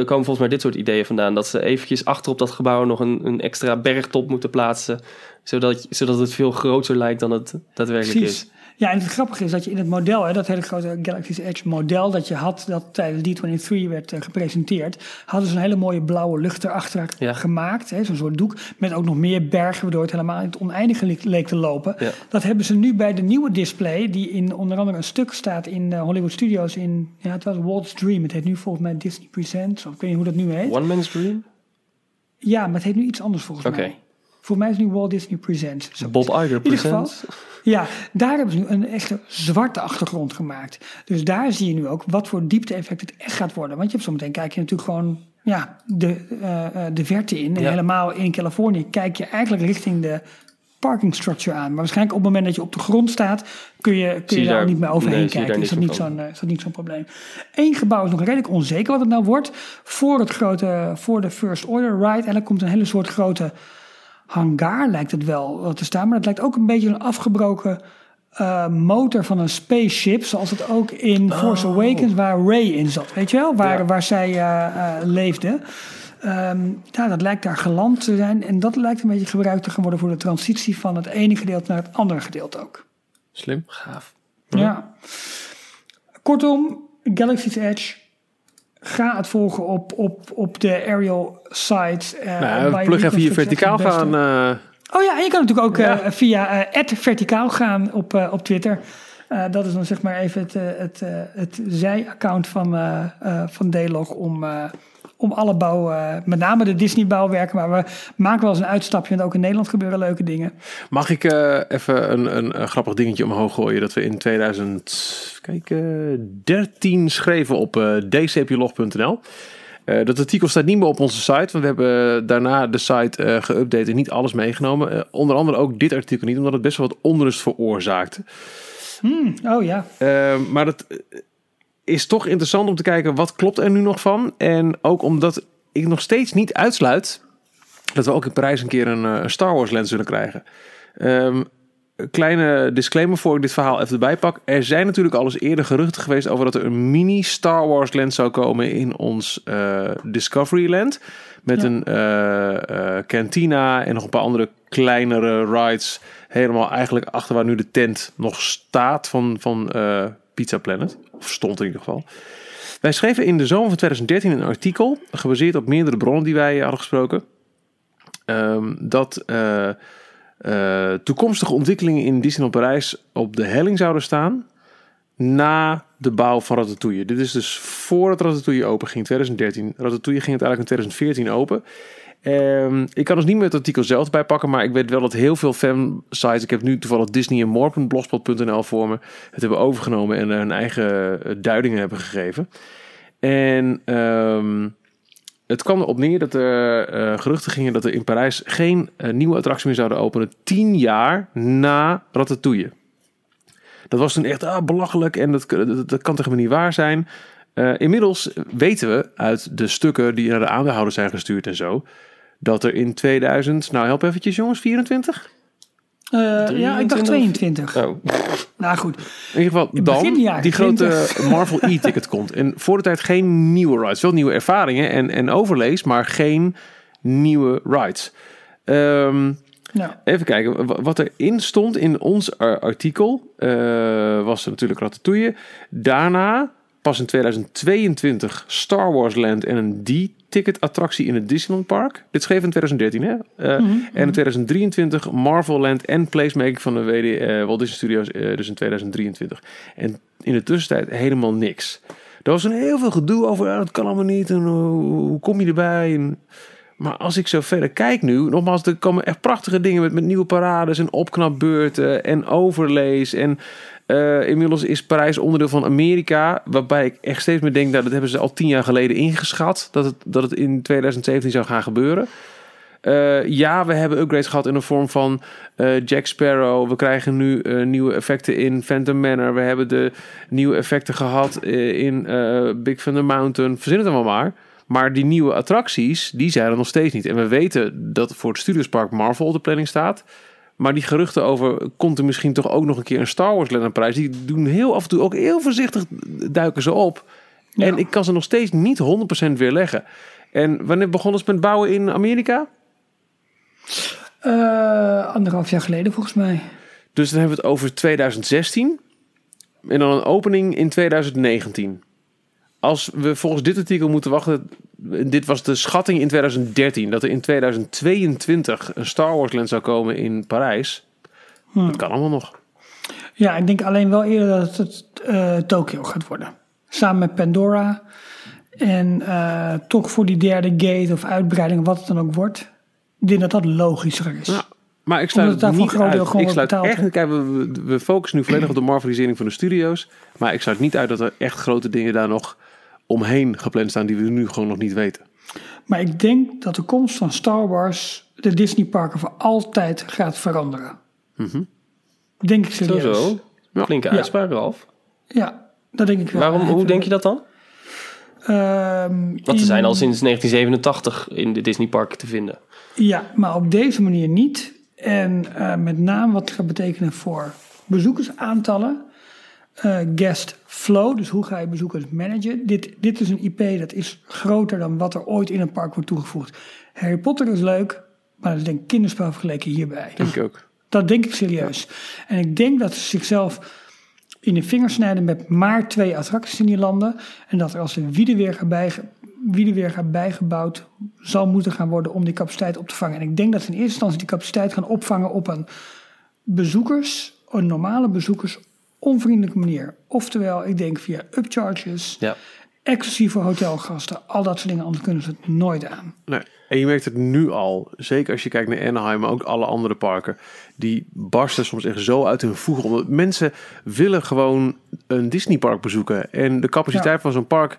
komen volgens mij dit soort ideeën vandaan. Dat ze eventjes achter op dat gebouw nog een, een extra bergtop moeten plaatsen. Zodat, zodat het veel groter lijkt dan het daadwerkelijk Precies. is. Ja, en het grappige is dat je in het model, hè, dat hele grote Galaxy's Edge model dat je had, dat tijdens D23 werd eh, gepresenteerd, hadden ze een hele mooie blauwe lucht erachter Ja. gemaakt. hè, Zo'n soort doek met ook nog meer bergen, waardoor het helemaal in het oneindige leek, leek te lopen. Ja. Dat hebben ze nu bij de nieuwe display, die in onder andere een stuk staat in eh, Hollywood Studios in, ja, het was Walt's Dream. Het heet nu volgens mij Disney Presents, of ik weet niet hoe dat nu heet. One Man's Dream? Ja, maar het heet nu iets anders volgens Oké. mij. Voor mij is nu Walt Disney Presents. Zo Bob Iger in ieder geval, ja, daar hebben ze nu een echte zwarte achtergrond gemaakt. Dus daar zie je nu ook wat voor diepte-effect het echt gaat worden. Want je hebt zometeen kijk je natuurlijk gewoon ja, de, eh, eh, de verte in. En Ja. helemaal in Californië kijk je eigenlijk richting de parking structure aan. Maar waarschijnlijk op het moment dat je op de grond staat, kun je, kun Zie je daar daar- niet meer overheen nee, kijken. daar Is dat, niet zo'n, eh, is dat niet zo'n probleem. Eén gebouw is nog redelijk onzeker wat het nou wordt. Voor, het grote, voor de First Order Ride. Eigenlijk komt een hele soort grote hangar lijkt het wel te staan. Maar het lijkt ook een beetje een afgebroken eh, motor van een spaceship. Zoals het ook in Force Awakens, waar Ray in zat. Weet je wel? Waar, Ja. waar zij eh, leefde. Ehm, ja, dat lijkt daar geland te zijn. En dat lijkt een beetje gebruikt te gaan worden voor de transitie van het ene gedeelte naar het andere gedeelte ook. Slim. Gaaf. Ja. Kortom, Galaxy's Edge. Ga het volgen op, op, op de aerial site. eh, Nou, plug even hier verticaal gaan. eh, Oh ja, en je kan natuurlijk ook Ja. eh, via verticaal gaan op, op Twitter. Dat is dan zeg maar even het, het, het zij-account van, van D-Log om, om alle bouw, eh, met name de Disney-bouwwerken. Maar we maken wel eens een uitstapje, want ook in Nederland gebeuren leuke dingen. Mag ik eh, even een, een, een grappig dingetje omhoog gooien? Dat we in 2013 schreven op eh dcplog.nl. Eh, dat artikel staat niet meer op onze site, want we hebben daarna de site eh geüpdate en niet alles meegenomen. Eh, onder andere ook dit artikel niet, omdat het best wel wat onrust veroorzaakte. Oh ja, Eh, maar het is toch interessant om te kijken wat klopt er nu nog van. En ook omdat ik nog steeds niet uitsluit dat we ook in Parijs een keer een, eh, een Star Wars lens zullen krijgen. Ehm, kleine disclaimer voor ik dit verhaal even erbij pak. Er zijn natuurlijk al eens eerder geruchten geweest over dat er een mini Star Wars lens zou komen in ons eh, Discovery Land. Met Ja. een eh, cantina en nog een paar andere kleinere rides. Helemaal eigenlijk achter waar nu de tent nog staat van, van Pizza Planet. Of stond in ieder geval. Wij schreven in de zomer van 2013 een artikel, gebaseerd op meerdere bronnen die wij hadden gesproken. ehm, dat eh, eh, toekomstige ontwikkelingen in Disneyland Parijs op de helling zouden staan na de bouw van Ratatouille. Dit is dus voordat Ratatouille open ging, 2013. Ratatouille ging uiteindelijk in 2014 open. Ehm, ik kan dus niet meer het artikel zelf bijpakken, maar ik weet wel dat heel veel fansites, ik heb nu toevallig Disney en More.blogspot.nl voor me, het hebben overgenomen en hun eigen eh, duidingen hebben gegeven. En ehm, het kwam erop neer dat er eh, geruchten gingen dat er in Parijs geen eh, nieuwe attractie meer zouden openen tien jaar na Ratatouille. Dat was toen echt ah, belachelijk en dat, dat, kan toch niet waar zijn. Eh, inmiddels weten we uit de stukken die naar de aandeelhouders zijn gestuurd en zo, dat er in 2000, nou help eventjes jongens, 24? Eh, ja, ik dacht 22. Oh. Nou goed. In ieder geval dan die grote 20. Marvel e-ticket komt. En voor de tijd geen nieuwe rides. Wel nieuwe ervaringen en, en overlays, maar geen nieuwe rides. Ehm, Nou, even kijken, wa- wat erin stond in ons ar- artikel eh, was er natuurlijk Ratatouille. Daarna, pas in 2022, Star Wars Land en een D-ticket attractie in het Disneyland Park. Dit schreef in 2013, hè? Eh, En in 2023 Marvel Land en Placemaking van de WD, eh, Walt Disney Studios, eh, dus in 2023. En in de tussentijd helemaal niks. Er was een heel veel gedoe over, ah, dat kan allemaal niet en hoe, hoe kom je erbij? En, maar als ik zo verder kijk nu, nogmaals, er komen echt prachtige dingen met, met nieuwe parades en opknapbeurten en overlays. En eh, inmiddels is Parijs onderdeel van Amerika, waarbij ik echt steeds meer denk, nou, dat hebben ze al tien jaar geleden ingeschat, dat het, dat het in 2017 zou gaan gebeuren. Eh, ja, we hebben upgrades gehad in de vorm van eh, Jack Sparrow. We krijgen nu nieuwe effecten in Phantom Manor. We hebben de nieuwe effecten gehad eh, in Big Thunder Mountain. Verzin het allemaal maar. Maar die nieuwe attracties, die zijn er nog steeds niet. En we weten dat voor het Studiospark Marvel op de planning staat. Maar die geruchten over, komt er misschien toch ook nog een keer een Star Wars Land prijs? Die doen heel af en toe ook heel voorzichtig duiken ze op. Ja. En ik kan ze nog steeds niet 100% weerleggen. En wanneer begonnen ze met bouwen in Amerika? eh, anderhalf jaar geleden volgens mij. Dus dan hebben we het over 2016. En dan een opening in 2019. Als we volgens dit artikel moeten wachten. Dit was de schatting in 2013. Dat er in 2022 een Star Wars Land zou komen in Parijs. Dat kan allemaal nog. Ja, ik denk alleen wel eerder dat het eh, Tokio gaat worden. Samen met Pandora. En eh, toch voor die derde gate of uitbreiding, wat het dan ook wordt. Ik denk dat dat logischer is. Ja, maar ik sluit Omdat het niet deel uit. gewoon Ik sluit echt, we, we- we focussen nu volledig op de marvelisering van de studio's. Maar ik sluit niet uit dat er echt grote dingen daar nog omheen gepland staan die we nu gewoon nog niet weten. Maar ik denk dat de komst van Star Wars de Disneyparken voor altijd gaat veranderen. Denk ik serieus. Sowieso. Flinke Ja. uitspraak, Ralf. Ja, dat denk ik wel. Waarom, hoe denk je dat dan? Ehm, Want ze in- zijn al sinds 1987 in de Disneypark te vinden. Ja, maar op deze manier niet. En eh, met name wat het gaat betekenen voor bezoekersaantallen. eh, guest flow, dus hoe ga je bezoekers managen. Dit, dit is een IP dat is groter dan wat er ooit in een park wordt toegevoegd. Harry Potter is leuk, maar dat is denk ik kinderspel vergeleken hierbij. Denk ik ook. Dat denk ik serieus. En ik denk dat ze zichzelf in de vingers snijden met maar twee attracties in die landen. En dat er als er wie er weer gaat, wie er weer gaat bijgebouwd zal moeten gaan worden om die capaciteit op te vangen. En ik denk dat ze in eerste instantie die capaciteit gaan opvangen op een bezoekers, een normale bezoekers onvriendelijke manier. Oftewel, ik denk via upcharges, Ja. exclusief voor hotelgasten, al dat soort dingen, anders kunnen ze het nooit aan. Nee. En je merkt het nu al, zeker als je kijkt naar Anaheim, maar ook alle andere parken, die barsten soms echt zo uit hun voegen. Omdat mensen willen gewoon een Disneypark bezoeken. En de capaciteit Ja. van zo'n park,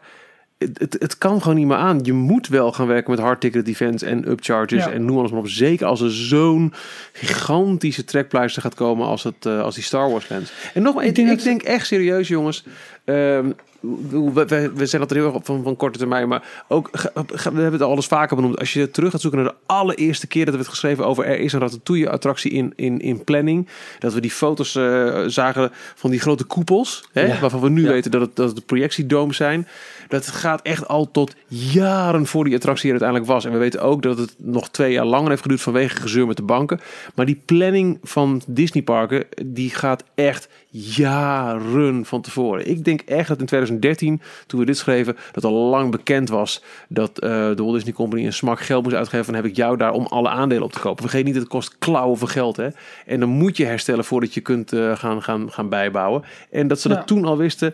het, het, het kan gewoon niet meer aan. Je moet wel gaan werken met hard ticket events en upcharges Ja. en noem alles maar op. Zeker als er zo'n gigantische trekpleister gaat komen als, het, eh, als die Star Wars Land. En nogmaals, ik, Ik denk ik denk echt serieus jongens, Ehm, we, we, zijn dat er heel erg op van, van korte termijn, maar ook, we hebben het al eens vaker benoemd. Als je terug gaat zoeken naar de allereerste keer dat we het geschreven over er is een ratatouille-attractie in, in, in planning. Dat we die foto's eh, zagen van die grote koepels, hè, Ja. waarvan we nu Ja. weten dat het, dat het de projectiedoom zijn. Dat gaat echt al tot jaren voor die attractie er uiteindelijk was. En we weten ook dat het nog twee jaar langer heeft geduurd vanwege gezeur met de banken. Maar die planning van Disneyparken, die gaat echt jaren van tevoren. Ik denk echt dat in 2013, toen we dit schreven, dat al lang bekend was dat eh, de Walt Disney Company een smak geld moest uitgeven. En heb ik jou daar om alle aandelen op te kopen. Vergeet niet, het kost klauwen van geld. Hè? En dan moet je herstellen voordat je kunt eh, gaan, gaan, gaan bijbouwen. En dat ze dat toen al wisten,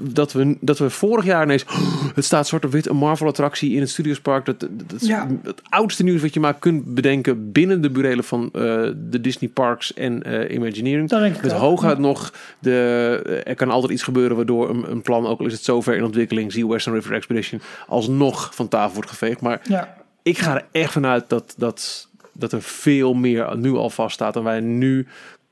dat we, dat we vorig jaar ineens... "Oh, het staat zwart op wit, een Marvel-attractie in het Studiospark. Dat, dat, dat is Ja. het oudste nieuws wat je maar kunt bedenken... binnen de burelen van eh, de Disney Parks en eh, Imagineering. Met hooguit nog, de, er kan altijd iets gebeuren... waardoor een, een plan, ook al is het zover in ontwikkeling... zie Western River Expedition, alsnog van tafel wordt geveegd. Maar Ja, ik ga er echt vanuit dat, dat, dat er veel meer nu al vaststaat dan wij nu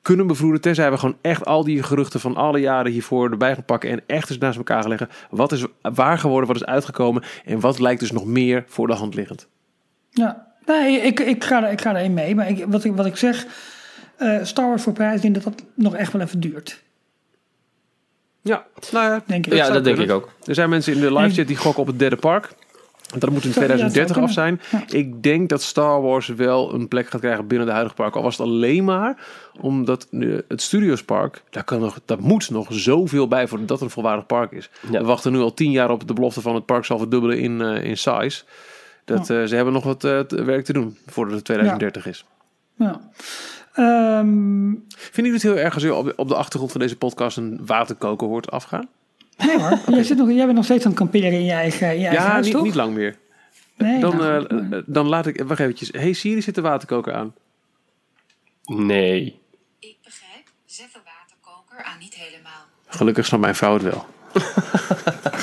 kunnen bevroeden. Tenzij we gewoon echt al die geruchten van alle jaren hiervoor erbij gaan pakken en echt eens naast elkaar gaan leggen. Wat is waar geworden, wat is uitgekomen en wat lijkt dus nog meer voor de hand liggend. Ja, nee, ik, ik, ga, er, ik ga erin mee. Maar ik, wat, ik, wat ik zeg, Eh, Star Wars voor prijs, ik denk dat dat nog echt wel even duurt. Ja, nou ja, Denk ik. ja, dat denk ik ook. Er zijn mensen in de live chat die gokken op het derde park. Dat moet in Zou- ja, dat 2030 af zijn. Ik denk dat Star Wars wel een plek gaat krijgen binnen de huidige park. Al was het alleen maar omdat nu het Studiospark, daar, kan nog, daar moet nog zoveel bij voordat dat een volwaardig park is. Ja. We wachten nu al tien jaar op de belofte van het park zal verdubbelen in, eh, in size. Dat, eh, ze hebben nog wat eh, werk te doen voordat het 2030 is. Ja. Ehm, Vinden jullie het heel erg als je op, op de achtergrond van deze podcast een waterkoker hoort afgaan? Nee hoor, jij, zit nog, jij bent nog steeds aan het kamperen in je eigen, in je eigen Ja, huis, niet, toch? niet lang meer. Nee, Dan, nou, eh, dan laat ik... Wacht eventjes. Hey Siri, zit de waterkoker aan? Nee. Ik begrijp, zet de waterkoker aan niet helemaal. Gelukkig snapt mijn vrouw het wel.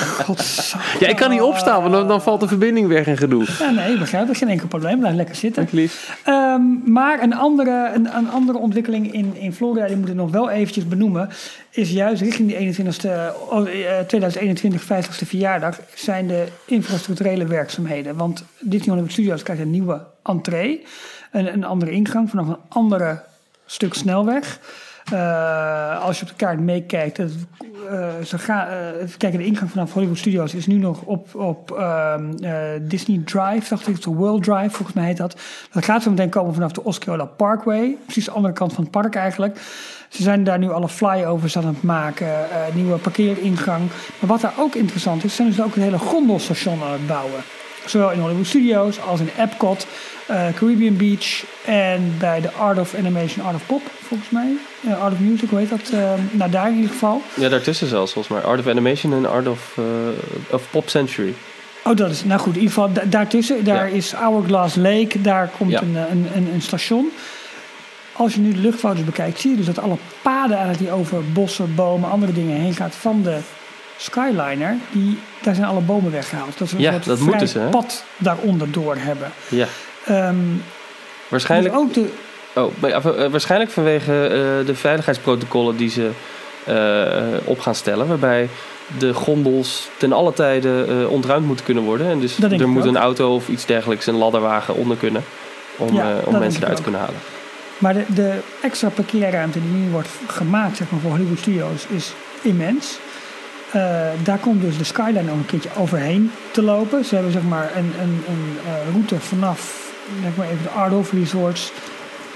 Ja, ik kan niet opstaan, want dan, dan valt de verbinding weg en gedoe. Ja, nee, ik begrijp het. Geen enkel probleem. Blijf lekker zitten. lief. Ehm, maar een andere, een, een andere ontwikkeling in, in Florida, die moet ik nog wel eventjes benoemen, is juist richting die 21ste, oh, eh, 2021 50ste verjaardag, zijn de infrastructurele werkzaamheden. Want Disney Hollywood Studios krijgt een nieuwe entree, een, een andere ingang vanaf een andere stuk snelweg. Eh, als je op de kaart meekijkt, het, eh, ze gaan, eh, de ingang vanaf Hollywood Studios is nu nog op, op ehm, eh, Disney Drive, dacht ik, de World Drive, volgens mij heet dat. Dat gaat zo meteen komen vanaf de Osceola Parkway, precies de andere kant van het park eigenlijk. Ze zijn daar nu alle flyovers aan het maken, eh, nieuwe parkeeringang. Maar wat daar ook interessant is, zijn dus ook het hele gondelstation aan het bouwen. Zowel in Hollywood Studios als in Epcot, Caribbean Beach en bij de Art of Animation, Art of Pop, volgens mij. Eh, Art of Music, hoe heet dat? Eh, nou, daar in ieder geval. Ja, daartussen zelfs volgens mij. Art of Animation en Art of, eh, of Pop Century. Oh, dat is, nou goed, in ieder geval da- daartussen, daar Ja. is Hourglass Lake, daar komt Ja. een, een, een, een station. Als je nu de luchtfoto's bekijkt, zie je dus dat alle paden eigenlijk die over bossen, bomen, andere dingen heen gaat van de Skyliner, die, daar zijn alle bomen weggehaald. Dat ze een Ja, soort dat vrij moeten ze, hè? pad daaronder door hebben. Ja. Ehm, Waarschijnlijk, ook de, oh, ja, eh, waarschijnlijk vanwege eh, de veiligheidsprotocollen die ze eh, op gaan stellen. Waarbij de gondels ten alle tijde eh, ontruimd moeten kunnen worden. En dus er moet ook. een auto of iets dergelijks, een ladderwagen onder kunnen. Om, Ja, eh, om mensen eruit te kunnen halen. Maar de, de extra parkeerruimte die nu wordt gemaakt zeg maar, voor Hollywood Studios is immens. Eh, daar komt dus de Skyline ook een keertje overheen te lopen. Ze hebben zeg maar een, een, een eh, route vanaf zeg maar even de Art of Resorts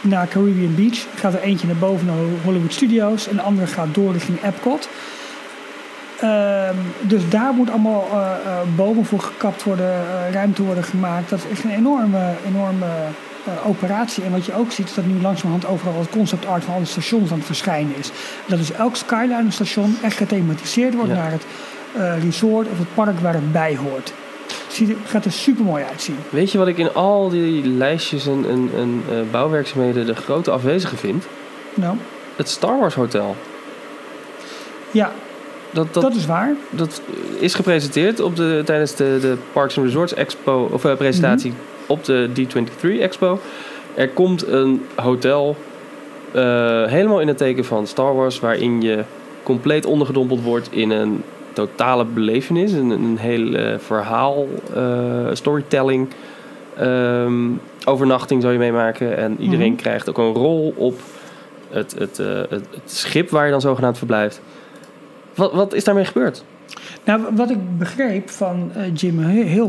naar Caribbean Beach. Gaat er eentje naar boven naar Hollywood Studios en de andere gaat door richting Epcot. Ehm, dus daar moet allemaal eh, bomen voor gekapt worden, eh, ruimte worden gemaakt. Dat is echt een enorme, enorme operatie. En wat je ook ziet, is dat nu langzamerhand overal het concept art van alle stations aan het verschijnen is. Dat dus elk Skyline station echt gethematiseerd wordt Ja. naar het resort of het park waar het bij hoort. Ziet gaat er super mooi uitzien. Weet je wat ik in al die lijstjes en, en, en eh, bouwwerkzaamheden de grote afwezige vind? Nou, Het Star Wars Hotel. ja, Dat, dat, dat is waar. dat is gepresenteerd op de, tijdens de, de Parks and Resorts Expo, of eh, presentatie Mhm. op de D23 Expo. Er komt een hotel eh, helemaal in het teken van Star Wars, waarin je compleet ondergedompeld wordt in een totale belevenis, een, een heel eh, verhaal, eh, storytelling, ehm, overnachting zou je meemaken. En iedereen Mhm. krijgt ook een rol op het, het, eh, het, het schip waar je dan zogenaamd verblijft. Wat, wat is daarmee gebeurd? Nou, wat ik begreep van Jim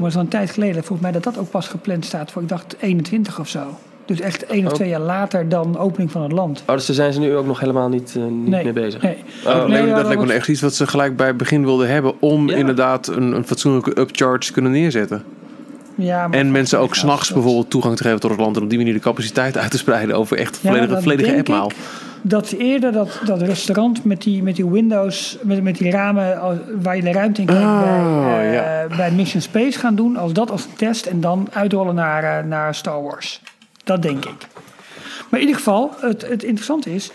maar zo'n een tijd geleden, volgens mij dat dat ook pas gepland staat voor, ik dacht 21 of zo. Dus echt één of Oh. twee jaar later dan opening van het land. Oh, dus daar zijn ze nu ook nog helemaal niet, eh, niet Nee, mee bezig. Nee. Oh, dat Nee, lijkt, ja, dat lijkt me was- echt iets wat ze gelijk bij het begin wilden hebben. Om Ja. inderdaad een, een fatsoenlijke upcharge te kunnen neerzetten. Ja, maar En mensen ook s'nachts bijvoorbeeld toegang te geven tot het land. En op die manier de capaciteit uit te spreiden over echt Ja, volledige, dan volledige appmaal. Dat eerder dat, dat restaurant met die, met die windows, met, met die ramen waar je de ruimte in kijkt Oh, bij, eh, ja. bij Mission Space gaan doen. Als dat als een test en dan uitrollen naar, eh, naar Star Wars. Dat denk ik. Maar in ieder geval, het, het interessante is,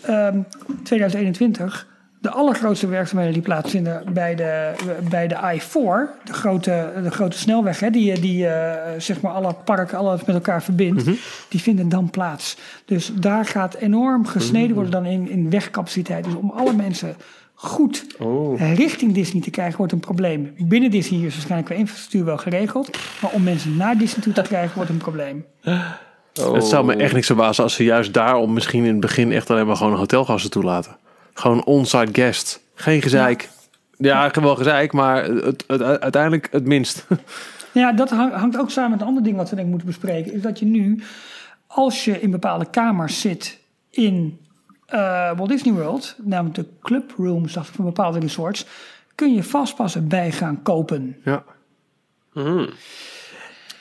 ehm 2021, de allergrootste werkzaamheden die plaatsvinden bij de, bij de I-4, de grote, de grote snelweg, hè, die, die eh, zeg maar alle parken alles met elkaar verbindt, die vinden dan plaats. Dus daar gaat enorm gesneden worden dan in, in wegcapaciteit. Dus om alle mensen goed Oh. richting Disney te krijgen, wordt een probleem. Binnen Disney is waarschijnlijk qua infrastructuur wel geregeld, maar om mensen naar Disney toe te krijgen, wordt een probleem. Oh. Het zou me echt niks verbazen als ze juist daarom misschien in het begin echt alleen maar gewoon hotelgasten toelaten. Gewoon on-site guest. Geen gezeik. Ja, wel gezeik, maar het, het, uiteindelijk het minst. Ja, dat hang- hangt ook samen met een ander ding wat we denk ik moeten bespreken. Is dat je nu, als je in bepaalde kamers zit in eh, Walt Disney World, namelijk de clubrooms dacht ik, van bepaalde resorts, kun je vastpassen bij gaan kopen. Ja. Mhm.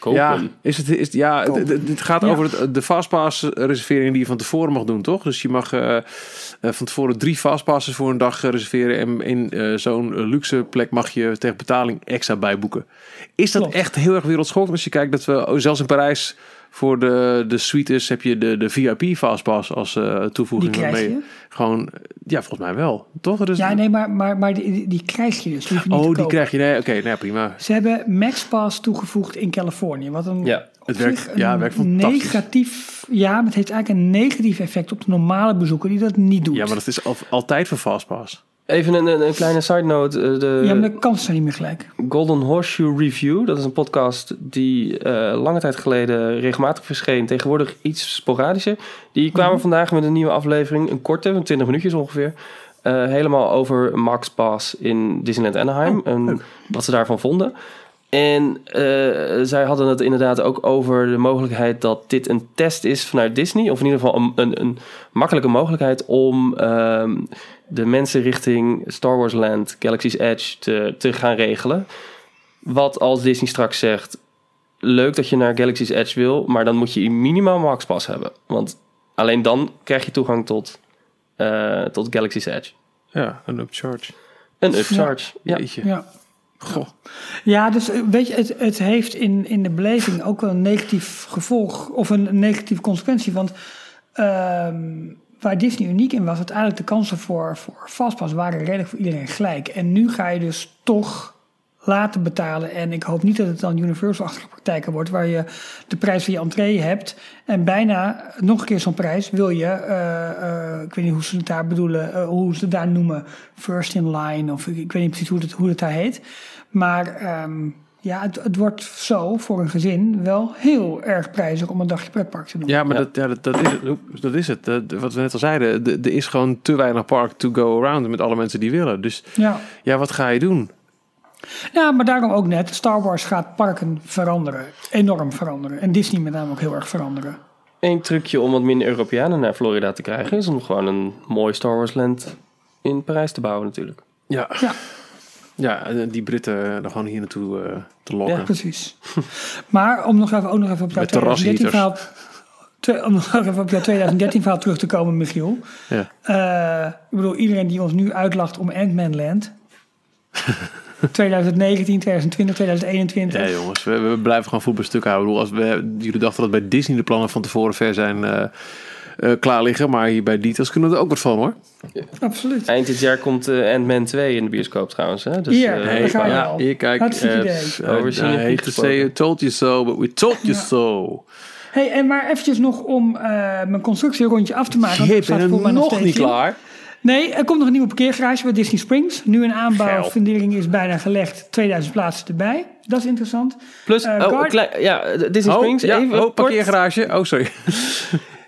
Kopen. Ja, is het, is, ja het, gaat Ja. over het, de fastpass reservering die je van tevoren mag doen, toch? Dus je mag eh, eh, van tevoren drie fastpasses voor een dag eh, reserveren. En in zo'n luxe plek mag je tegen betaling extra bijboeken. Is dat Klopt. echt heel erg wereldschokkend? Als je kijkt dat we, oh, zelfs in Parijs, voor de, de suites heb je de, de VIP fastpass als eh, toevoeging. Die krijg je. Gewoon, ja, volgens mij wel. Toch? Dat is- Ja, nee, maar, maar, maar die, die- krijg je dus. Die hoef je niet te oh, die kopen. krijg je. Nee, oké, nee, prima. Ze hebben MaxPass toegevoegd in Californië. Wat een Ja. Het werkt- ja, werkt fantastisch. negatief. Ja, maar het heeft eigenlijk een negatief effect op de normale bezoeker die dat niet doet. Ja, maar dat is al- altijd voor fastpass. Even een, een, kleine side note. eh, De Ja, maar de kansen zijn niet meer gelijk. Golden Horseshoe Review, dat is een podcast die eh, lange tijd geleden regelmatig verscheen. Tegenwoordig iets sporadischer. Die kwamen Mhm. vandaag met een nieuwe aflevering, een korte, van 20 minuutjes ongeveer. eh, helemaal over Max Pass in Disneyland Anaheim en wat ze daarvan vonden. En zij hadden het inderdaad ook over de mogelijkheid dat dit een test is vanuit Disney. Of in ieder geval een, een, een makkelijke mogelijkheid om ehm, de mensen richting Star Wars Land, Galaxy's Edge te, te gaan regelen. Wat als Disney straks zegt, leuk dat je naar Galaxy's Edge wil, maar dan moet je minimaal Max Pass hebben. Want alleen dan krijg je toegang tot, eh, tot Galaxy's Edge. Ja, een upcharge. Een upcharge. Ja. Jeetje. Ja. Goh. Ja, dus eh, weet je, het, het heeft in, in de beleving ook wel een negatief gevolg of een, een negatieve consequentie. Want ehm, waar Disney uniek in was, uiteindelijk de kansen voor, voor Fastpass waren redelijk voor iedereen gelijk. En nu ga je dus toch laten betalen. En ik hoop niet dat het dan Universal-achtige praktijken wordt, waar je de prijs van je entree hebt. En bijna nog een keer zo'n prijs wil je, eh, eh, ik weet niet hoe ze het daar bedoelen, eh, hoe ze het daar noemen, first in line, of ik, ik weet niet precies hoe het, hoe daar heet. Maar ehm, ja, het, het wordt zo voor een gezin wel heel erg prijzig om een dagje pretpark te doen. Ja, maar Ja. Dat, ja, dat, dat is het. Dat is het. Dat- wat we net al zeiden, de- er is gewoon te weinig park to go around met alle mensen die willen. Dus Ja. ja, wat ga je doen? ja, maar daarom ook net, Star Wars gaat parken veranderen. Enorm veranderen. En Disney met name ook heel erg veranderen. Eén trucje om wat minder Europeanen naar Florida te krijgen is om gewoon een mooi Star Wars Land in Parijs te bouwen natuurlijk. Ja, Ja, ja eh, die Britten er gewoon hier naartoe eh, te lokken. Ja. precies. maar om nog even, ook nog even op jouw Met 2013 verhaal... Twee- Om nog even op jouw 2013 verhaal terug te komen, Michiel. Ja. Eh, ik bedoel, iedereen die ons nu uitlacht om Ant-Man Land. 2019, 2020, 2021. Ja, jongens, we, we blijven gewoon voet bij stuk houden. Ik bedoel, Als we, jullie dachten dat bij Disney de plannen van tevoren ver zijn eh, eh, klaar liggen, maar hier bij Details kunnen we er ook wat van hoor. Absoluut. Eind dit jaar komt eh, Ant-Man 2 in de bioscoop trouwens. Hè? Dus, Hier, eh, daar ga je ja, al. hier kijk. Hartstikke eh, idee. eh, Over I hate Cinefiek to say it, told you so, but we told you Ja. so. Hey, en maar eventjes nog om eh, mijn constructierondje af te maken. Je bent nog steeds niet klaar. Nee, er komt nog een nieuwe parkeergarage bij Disney Springs. Nu een aanbouw, Geil. fundering is bijna gelegd. 2000 plaatsen erbij. Dat is interessant. Plus, Eh, oh, klein, ja, Disney Oh, Springs. ja, even oh, kort. parkeergarage. Oh, sorry.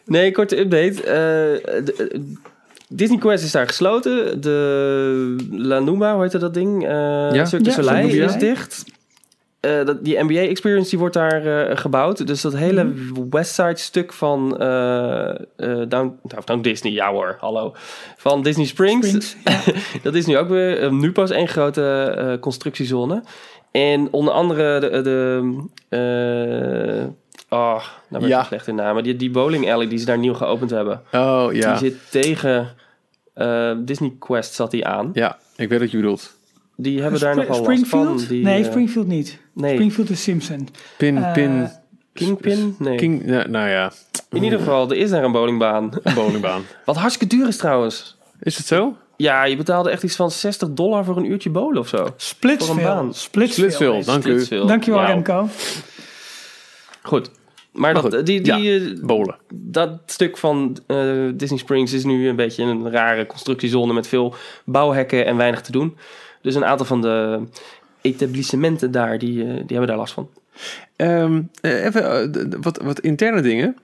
Nee, korte update. Eh, de- eh, Disney Quest is daar gesloten. De La Numa, hoe heette dat ding? Eh Ja. Cirque du Soleil is dicht. Eh, dat, die NBA Experience die wordt daar eh, gebouwd. Dus dat hele Mhm. Westside stuk van eh, eh, Down, nou, Down Disney, ja hoor, hallo. Van Disney Springs. Springs. Ja. Dat is nu ook weer nu pas één grote eh, constructiezone. En onder andere de... de eh, oh, nou ben ik Ja. slecht in namen. Die, die bowling alley die ze daar nieuw geopend hebben. Oh, ja. Die zit tegen eh, Disney Quest zat die aan. Ja, ik weet wat je bedoelt. Die hebben daar Spr- nog wel last van. Springfield? Die, nee, eh, Springfield niet. nee, Springfield is Simpson. Pin, Eh, pin. Kingpin? Nee. King, ja, nou ja, In ieder geval, er is daar een bowlingbaan. een bowlingbaan. Wat hartstikke duur is trouwens. Is het zo? Ja, je betaalde echt iets van 60 dollar voor een uurtje bowlen of zo. Voor een Splitsville. baan. Splitsville. Dank u. Dankjewel Wauw. Remco. Goed. Maar, Maar dat, goed, die, die, eh, Bowlen. dat stuk van eh, Disney Springs is nu een beetje een rare constructiezone met veel bouwhekken en weinig te doen. Dus een aantal van de etablissementen daar, die, eh, die hebben daar last van. Ehm, eh, even eh, wat, wat interne dingen.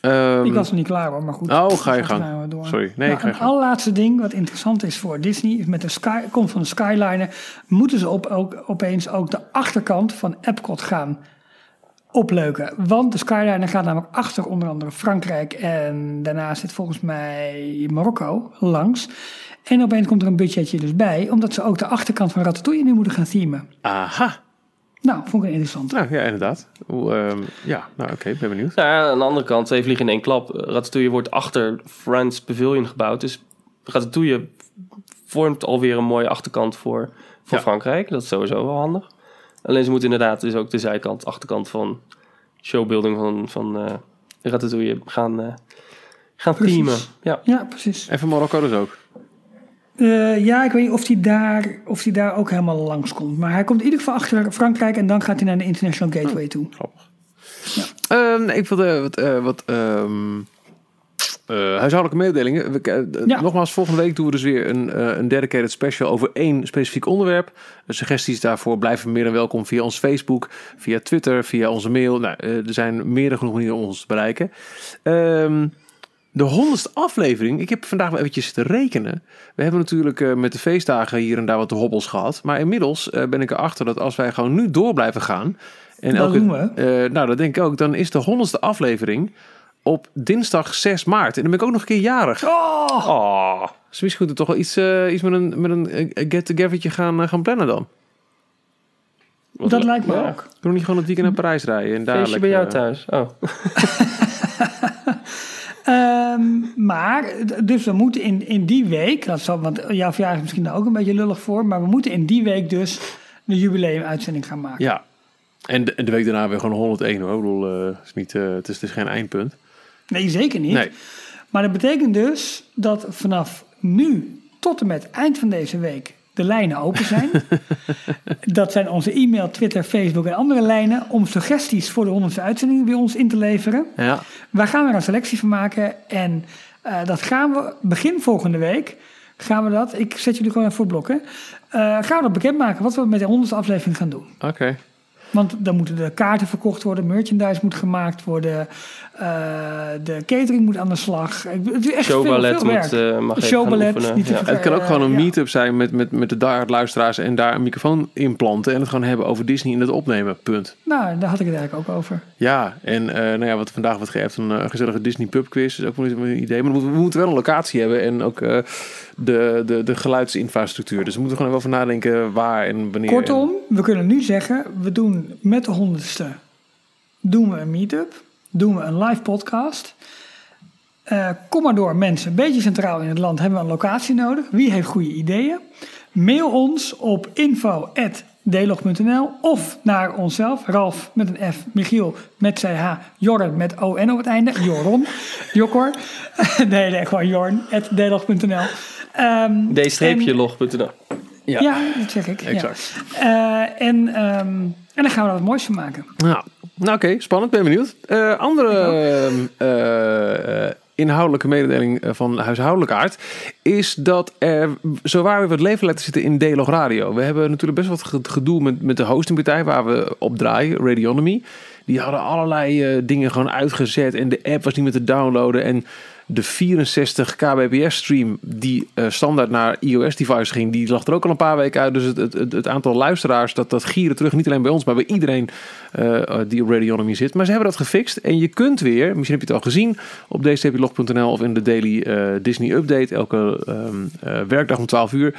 Ehm, Ik was nog niet klaar hoor, maar goed. Oh, ga je gang. door. Sorry. Nee, Nou, ga je een gang. allerlaatste ding wat interessant is voor Disney, is met de sky, komst van de Skyliner, moeten ze op, ook, opeens ook de achterkant van Epcot gaan opleuken. Want de Skyliner gaat namelijk achter onder andere Frankrijk en daarna zit volgens mij Marokko langs. En opeens komt er een budgetje dus bij, omdat ze ook de achterkant van Ratatouille nu moeten gaan themen. Aha. Nou, vond ik interessant. Nou ja, inderdaad. Hoe, ehm, ja, nou oké, ben benieuwd. Nou ja, aan de andere kant, twee vliegen in één klap. Ratatouille wordt achter France Pavilion gebouwd. Dus Ratatouille vormt alweer een mooie achterkant voor, voor Ja. Frankrijk. Dat is sowieso wel handig. Alleen ze moeten inderdaad dus ook de zijkant, achterkant van showbuilding van, van eh, Ratatouille gaan, eh gaan Precies. teamen. Ja. Ja, precies. En van Marokko dus ook. Eh, ja, ik weet niet of hij daar, of hij daar ook helemaal langs komt. Maar hij komt in ieder geval achter Frankrijk en dan gaat hij naar de International Gateway toe. Grappig. Ehm, nee, ik wilde wat, eh, wat ehm, eh, huishoudelijke mededelingen. We, eh, Ja. Nogmaals, volgende week doen we dus weer een, eh, een dedicated special over één specifiek onderwerp. De suggesties daarvoor blijven meer dan welkom via ons Facebook, via Twitter, via onze mail. Nou, er zijn meer dan genoeg manieren om ons te bereiken. Ehm, de honderdste aflevering. Ik heb vandaag wel eventjes te rekenen. We hebben natuurlijk met de feestdagen hier en daar wat de hobbels gehad. Maar inmiddels ben ik erachter dat als wij gewoon nu door blijven gaan. En Dat doen we. nou, dat denk ik ook. Dan is de honderdste aflevering op dinsdag 6 maart. En dan ben ik ook nog een keer jarig. Oh, Oh, Dus misschien moeten we toch wel iets, eh, iets met een, met een eh, get-togethertje gaan, eh, gaan plannen dan. wat dat lijkt me ja. ook. Kunnen we niet gewoon het weekend naar Parijs rijden? En daar Feestje bij jou eh, thuis. Oh. Ehm, maar, dus we moeten in, in die week, dat zal, want jouw verjaardag is misschien daar ook een beetje lullig voor, maar we moeten in die week dus de jubileumuitzending gaan maken. Ja. En de, en de week daarna weer gewoon 101 hoor. Ik bedoel, eh, is niet, eh, het, is, het is geen eindpunt. Nee, zeker niet. Nee. Maar dat betekent dus dat vanaf nu tot en met eind van deze week de lijnen open zijn. dat zijn onze e-mail, Twitter, Facebook en andere lijnen om suggesties voor de honderdste uitzending bij ons in te leveren. Ja. Wij gaan er een selectie van maken en eh, dat gaan we begin volgende week. Gaan we dat, ik zet jullie gewoon even voor het blok, hè. Eh, gaan we dat bekendmaken wat we met de honderdste aflevering gaan doen. Oké. Want dan moeten de kaarten verkocht worden, merchandise moet gemaakt worden, eh, de catering moet aan de slag. Het is echt veel, Showballet veel werk. moet, eh, mag Showballet, niet Ja. Het kan ook gewoon een ja. meet-up zijn met, met, met de daar luisteraars en daar een microfoon inplanten en het gewoon hebben over Disney en het opnemen. Punt. Nou, daar had ik het eigenlijk ook over. Ja, en eh, nou ja, wat vandaag wordt geëft, een gezellige Disney pub quiz, is ook wel een idee. Maar we moeten, we moeten wel een locatie hebben en ook eh, de, de, de geluidsinfrastructuur. Dus we moeten gewoon even over nadenken waar en wanneer. Kortom, we kunnen nu zeggen, we doen met de honderdste doen we een meetup, doen we een live podcast. Eh, kom maar door mensen, een beetje centraal in het land hebben we een locatie nodig. Wie heeft goede ideeën? Mail ons op info.delog.nl of naar onszelf, Ralf met een F, Michiel met CH, Jorren met ON op het einde, Joron, Jokkor. nee, nee, gewoon Jorn, at delog.nl. Ehm, en- D-log.nl. Ja. ja, dat zeg ik. ja. Exact. Eh, en, ehm, en dan gaan we er wat moois van maken. Nou, nou oké, spannend, ben benieuwd. Eh, andere eh, eh, inhoudelijke mededeling van huishoudelijke aard is dat er zowaar weer wat leven laten zitten in D-Log Radio. We hebben natuurlijk best wat ge- gedoe met, met de hostingpartij waar we op draaien, Radionomy. Die hadden allerlei dingen gewoon uitgezet en de app was niet meer te downloaden en de 64 kbps stream die eh, standaard naar iOS device ging, die lag er ook al een paar weken uit. Dus het, het, het, aantal luisteraars dat, dat gieren terug, niet alleen bij ons, maar bij iedereen eh, die op Radionomy zit. Maar ze hebben dat gefixt en je kunt weer, misschien heb je het al gezien, op dstplog.nl of in de Daily eh, Disney Update, elke ehm, eh, werkdag om 12 uur.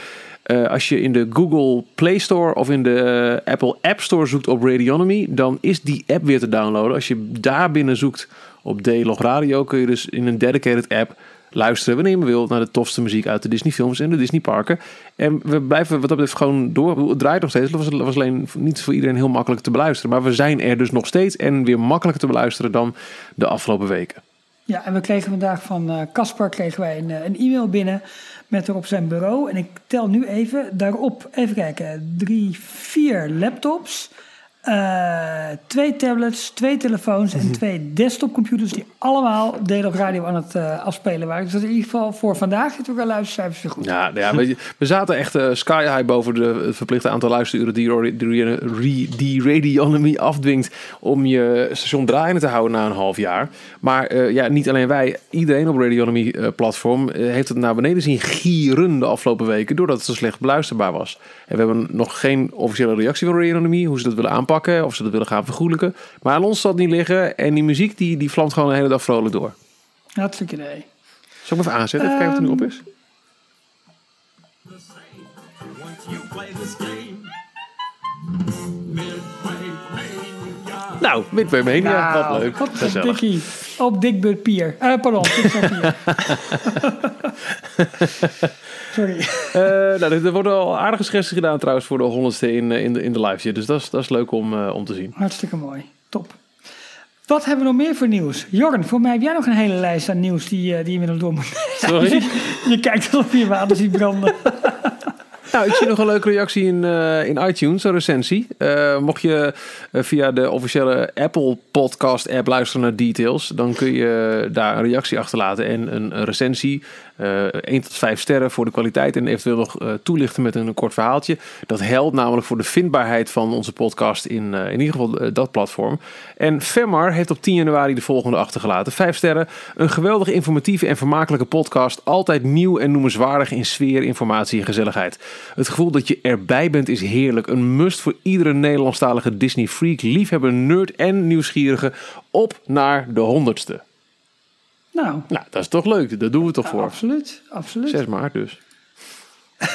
Eh, als je in de Google Play Store of in de eh, Apple App Store zoekt op Radionomy, dan is die app weer te downloaden. Als je daar binnen zoekt op D-Log Radio, kun je dus in een dedicated app luisteren wanneer je wil naar de tofste muziek uit de Disney films en de Disney parken. En we blijven wat dat betreft gewoon door. Het draait nog steeds. Het was, alleen niet voor iedereen heel makkelijk te beluisteren. Maar we zijn er dus nog steeds en weer makkelijker te beluisteren dan de afgelopen weken. Ja, en we kregen vandaag van eh, Caspar kregen wij een, eh, een e-mail binnen met erop zijn bureau. En ik tel nu even daarop, even kijken, drie, vier laptops. Eh, twee tablets, twee telefoons Mhm. en twee desktopcomputers die allemaal Deel Radio aan het eh, afspelen waren. Dus dat in ieder geval voor vandaag zitten we luistercijfers weer goed. Ja, je, we zaten echt eh, sky high boven de, het verplichte aantal luisteruren die, die, die, Radionomy afdwingt om je station draaiende te houden na een half jaar. Maar ja, niet alleen wij, iedereen op Radionomy platform heeft het naar beneden zien gieren de afgelopen weken doordat het zo slecht beluisterbaar was. En we hebben nog geen officiële reactie van Radionomy, hoe ze dat willen aanpakken, of ze dat willen gaan vergoedelijken. Maar aan ons zal het niet liggen en die muziek die, die vlamt gewoon de hele dag vrolijk door. Hartstikke idee. Zal ik hem even aanzetten? Even kijken of het nu op is. Nou, Midway Mania, wat leuk. Wat Gezellig. dikkie. Op Dickbird Pier. Eh, pardon, Pier. Sorry. Eh, nou, er worden al aardige suggesties gedaan trouwens voor de honderdste in, eh, in, de, in de live. Dus dat is, dat is leuk om, eh, om te zien. Hartstikke mooi. Top. Wat hebben we nog meer voor nieuws? Jorn, voor mij heb jij nog een hele lijst aan nieuws die, die je inmiddels door moet. Sorry? je kijkt alsof je je water ziet branden. Nou, ik zie nog een leuke reactie in, eh, in iTunes, een recensie. Eh, mocht je eh, via de officiële Apple Podcast app luisteren naar Details, dan kun je daar een reactie achterlaten en een, een recensie. Eh 1 tot 5 sterren voor de kwaliteit en eventueel nog eh, toelichten met een, kort verhaaltje. Dat helpt namelijk voor de vindbaarheid van onze podcast in, eh, in ieder geval eh, dat platform. En Femmar heeft op 10 januari de volgende achtergelaten. 5 sterren, een geweldig informatieve en vermakelijke podcast. Altijd nieuw en noemenswaardig in sfeer, informatie en gezelligheid. Het gevoel dat je erbij bent is heerlijk. Een must voor iedere Nederlandstalige Disney freak, liefhebber, nerd en nieuwsgierige. Op naar de honderdste. Nou, Nou, dat is toch leuk. Dat doen we toch voor. absoluut. absoluut. 6 maart dus.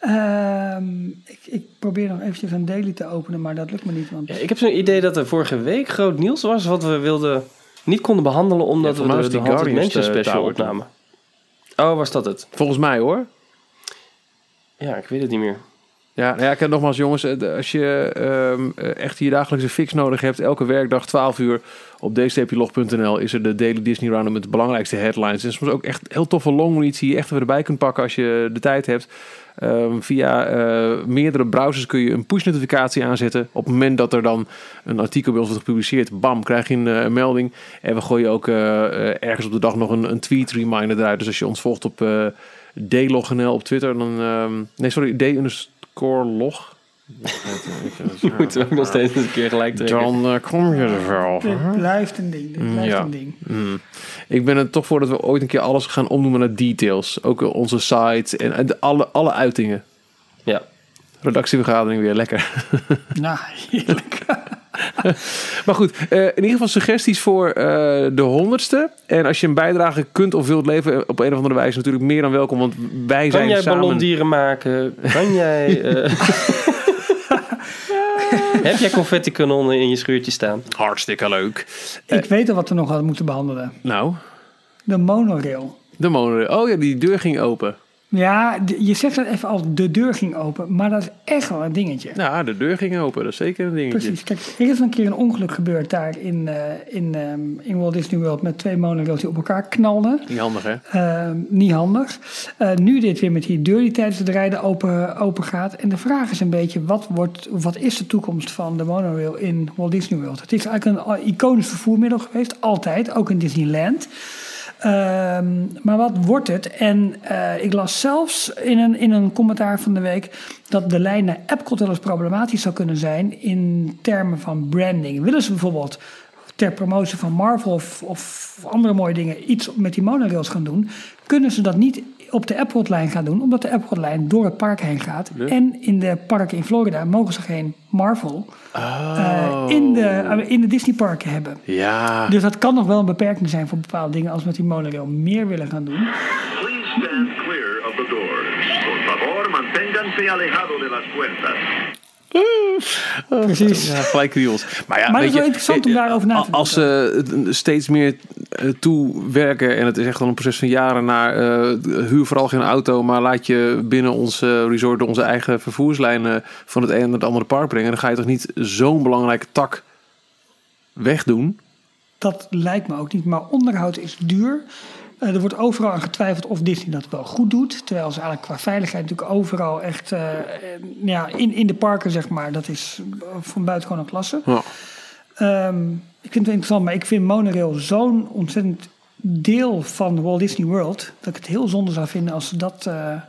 Ehm, ik, ik probeer nog eventjes een daily te openen, maar dat lukt me niet. Want... Ja, ik heb zo'n idee dat er vorige week groot nieuws was wat we wilden niet konden behandelen omdat Ja, we de, de Guardians Mansion de special opnamen. Oh, was dat het? Volgens mij hoor. Ja, ik weet het niet meer. Ja, nou ja, heb nogmaals jongens, eh, als je eh, echt je dagelijkse fix nodig hebt, elke werkdag 12 uur op dstplog.nl is er de Daily Disney Roundup met de belangrijkste headlines. En soms ook echt heel toffe longreads die je echt even erbij kunt pakken als je de tijd hebt. Ehm, via eh, meerdere browsers kun je een push notificatie aanzetten. Op het moment dat er dan een artikel bij ons wordt gepubliceerd, bam, krijg je een, melding. En we gooien ook ergens op de dag nog een, een tweet reminder eruit. Dus als je ons volgt op uh, dlog.nl op Twitter, dan... ehm, nee, sorry, d underscore log. Moeten we ook nog steeds een keer gelijk trekken. Dan eh, kom je er wel. Dit blijft een ding. Dit blijft ja. een ding. Mm. Ik ben er toch voor dat we ooit een keer alles gaan omnoemen naar details. Ook onze site en, en de, alle, alle uitingen. Ja. Redactievergadering weer, lekker. Nou, heerlijk. Maar goed, eh, in ieder geval suggesties voor eh, de honderdste. En als je een bijdrage kunt of wilt leveren, op een of andere wijze natuurlijk meer dan welkom. Want wij Kan zijn jij samen... ballondieren maken? Kan jij... eh, Heb jij confetti kanonnen in je schuurtje staan? Hartstikke leuk. Ik weet al wat we nog hadden moeten behandelen. Nou, De monorail. de monorail. Oh ja, die deur ging open. Ja, je zegt dat even als de deur ging open, maar dat is echt wel een dingetje. Nou, de deur ging open. Dat is zeker een dingetje. Precies. Kijk, er is een keer een ongeluk gebeurd daar in, eh, in, ehm, in Walt Disney World met twee monorails die op elkaar knalden. Niet handig, hè? Ehm, niet handig. Eh, nu dit weer met die deur die tijdens het rijden open, open gaat. En de vraag is een beetje, wat, wordt, wat is de toekomst van de monorail in Walt Disney World? Het is eigenlijk een iconisch vervoermiddel geweest, altijd, ook in Disneyland. Ehm, maar wat wordt het? En eh, ik las zelfs in een, in een commentaar van de week dat de lijn naar Epcot wel eens problematisch zou kunnen zijn in termen van branding. Willen ze bijvoorbeeld ter promotie van Marvel of, of andere mooie dingen iets met die monorails gaan doen, kunnen ze dat niet op de Epcot-lijn gaan doen, omdat de Epcot-lijn door het park heen gaat. En in de parken in Florida mogen ze geen Marvel eh, in, de, eh, in de Disney-parken hebben. Ja. Dus dat kan nog wel een beperking zijn voor bepaalde dingen als we met die monorail meer willen gaan doen. Please stand clear of the doors. Por favor, manténganse alejado de las puertas. Precies. Ja, gelijk kriebels. Maar, ja, Maar het weet is wel je, interessant om eh, daarover na te Als ze eh, steeds meer eh, toewerken, en het is echt al een proces van jaren naar eh, huur vooral geen auto, maar laat je binnen ons eh, resort onze eigen vervoerslijnen van het ene naar het andere park brengen, dan ga je toch niet zo'n belangrijke tak wegdoen? Dat lijkt me ook niet. Maar onderhoud is duur. Eh, er wordt overal aan getwijfeld of Disney dat wel goed doet. Terwijl ze eigenlijk qua veiligheid natuurlijk overal echt eh, eh, ja, in, in de parken, zeg maar, dat is van buitengewone klasse. Ja. Ehm, ik vind het wel interessant, maar ik vind monorail zo'n ontzettend deel van Walt Disney World. dat ik het heel zonde zou vinden als ze dat, eh, Ja.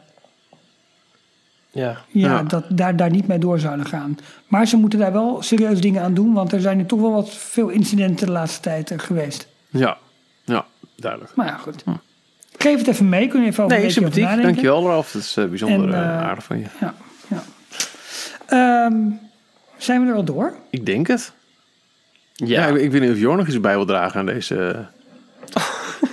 ja, Ja. Dat, daar, daar niet mee door zouden gaan. Maar ze moeten daar wel serieus dingen aan doen, want er zijn nu toch wel wat veel incidenten de laatste tijd geweest. Ja, duidelijk. Maar ja, goed. Ik geef het even mee, kunnen we even over Nee, een over sympathiek. Dankjewel, Ralf. Dat is eh, bijzonder En, eh, eh, aardig van je. Ja, ja. Ehm, zijn we er al door? Ik denk het. Ja, Ja. ik, ik weet niet of Jorn nog iets bij wil dragen aan deze...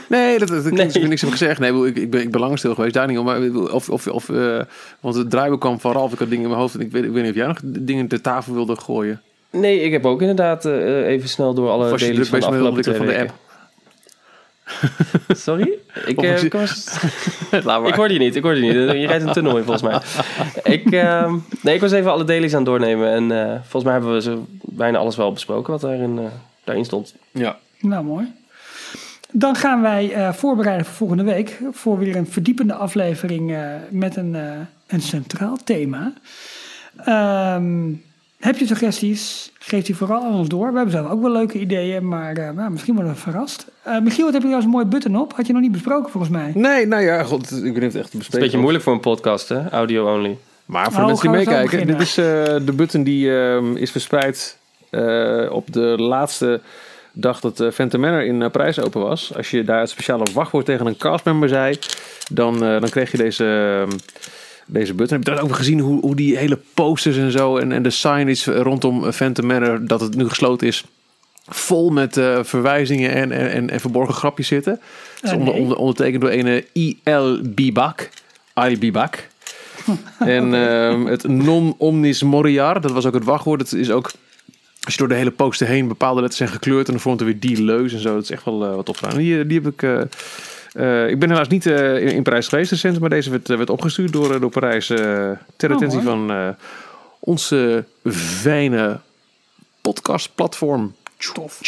Nee, dat, dat, dat Nee. ik heb niks heb gezegd. Nee, ik, ik, ben, ik ben lang stil geweest, daar niet om. Maar of, of, of, eh, want het draaiboek kwam van Ralf. Ik had dingen in mijn hoofd. En ik weet, ik weet niet of jij nog dingen ter tafel wilde gooien. Nee, ik heb ook inderdaad eh, even snel door alle was je druk van de afgelopen van de weken. app? Sorry? Ik, je- ik was... Laat maar. Ik hoorde je niet, ik hoorde je niet. Je rijdt een tunnel in volgens mij. Ik, ehm, nee, ik was even alle dailies aan het doornemen. En eh, volgens mij hebben we zo bijna alles wel besproken wat daarin, eh, daarin stond. Ja. Nou, mooi. Dan gaan wij eh, voorbereiden voor volgende week. Voor weer een verdiepende aflevering eh, met een, eh, een centraal thema. Ehm, heb je suggesties? Geef die vooral aan ons door. We hebben zelf ook wel leuke ideeën, maar eh, nou, misschien worden we verrast. Eh Michiel, wat heb je trouwens een mooie button op? Had je nog niet besproken volgens mij. Nee, nou ja, god, ik of het echt Het is een bespreken beetje moeilijk voor een podcast, hè? Audio only. Maar voor Oh, de mensen die gaan we zo meekijken, dit is eh, de button die ehm, is verspreid eh, op de laatste dag dat uh, Phantom Manor in Parijs open was. Als je daar het speciale wachtwoord tegen een castmember zei, dan, eh, dan kreeg je deze, ehm, deze button. Heb je dat ook gezien hoe, hoe die hele posters en zo en, en de signage rondom eh, Phantom Manor, dat het nu gesloten is, vol met eh, verwijzingen en, en, en, en verborgen grapjes zitten. Het is Eh, onder, nee. onder, ondertekend door een I.L. Bibak. Bibak. En ehm, het non omnis moriar, dat was ook het wachtwoord. Het is ook, als je door de hele poster heen bepaalde letters zijn gekleurd en dan vormt er weer die leus en zo. Dat is echt wel eh, wat tof gedaan. Die, die heb ik... eh, eh, ik ben helaas niet eh, in, in Parijs geweest recent, maar deze werd, eh, werd opgestuurd door, door Parijs ter Oh, attentie van onze fijne podcastplatform. Tof.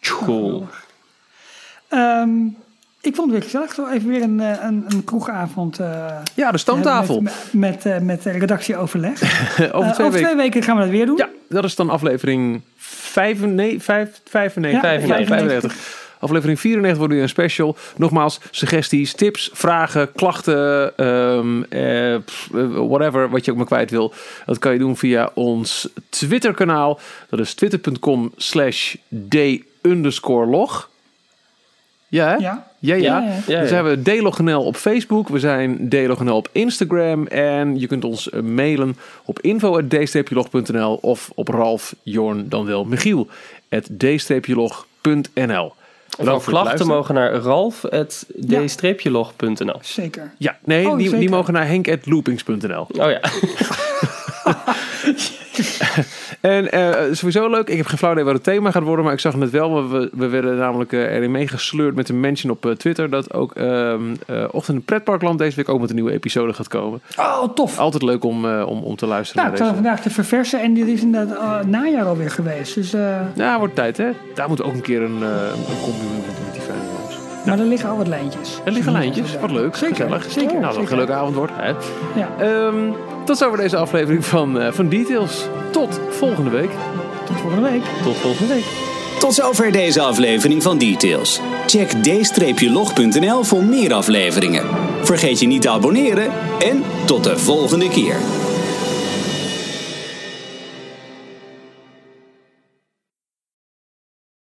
Cool. Ehm, ik vond het weer gezellig. Zo even weer een, een, een kroegavond. Ja, de stamtafel. Met, met, met, met redactieoverleg. over twee over weken. twee weken gaan we dat weer doen. Ja, dat is dan aflevering 95, 95, Ja, 95, 95. Aflevering 94 wordt weer een special. Nogmaals, suggesties, tips, vragen, klachten, ehm, eh, eh, whatever, wat je ook maar kwijt wil. Dat kan je doen via ons Twitter kanaal. Dat is twitter.com slash d underscore log. Ja, hè? Ja. Ja, ja. Ja, ja. zijn we DLogNL op Facebook. We zijn DLogNL op Instagram. En je kunt ons eh, mailen op info.d-log.nl of op Ralf, Jorn, dan wel Michiel, at d-log.nl. Of al klachten mogen naar ralf.d-log.nl. Zeker. Ja, nee, Oh, die, die mogen naar henk.loopings.nl. Oh ja. En eh, sowieso leuk. Ik heb geen flauw idee wat het thema gaat worden. Maar ik zag net wel. We, we werden namelijk eh, erin meegesleurd met een mention op eh, Twitter. Dat ook ehm eh Ochtend in Pretparkland deze week ook met een nieuwe episode gaat komen. Oh, tof. Altijd leuk om, om, om te luisteren Nou, ik zat deze. vandaag te verversen en dit is inderdaad najaar alweer geweest. Dus, Ja, wordt tijd hè. Daar moet ook een keer een, een combi met, met die fans. Maar er liggen al wat lijntjes. Er liggen lijntjes. Wat leuk. Zeker, Gezellig. zeker, Nou, dat een leuke avond wordt. Hè? Ja. Ehm, tot zover deze aflevering van, eh, van Details. Tot volgende week. Tot volgende week. Tot volgende week. Tot zover deze aflevering van Details. Check d-log.nl voor meer afleveringen. Vergeet je niet te abonneren en tot de volgende keer.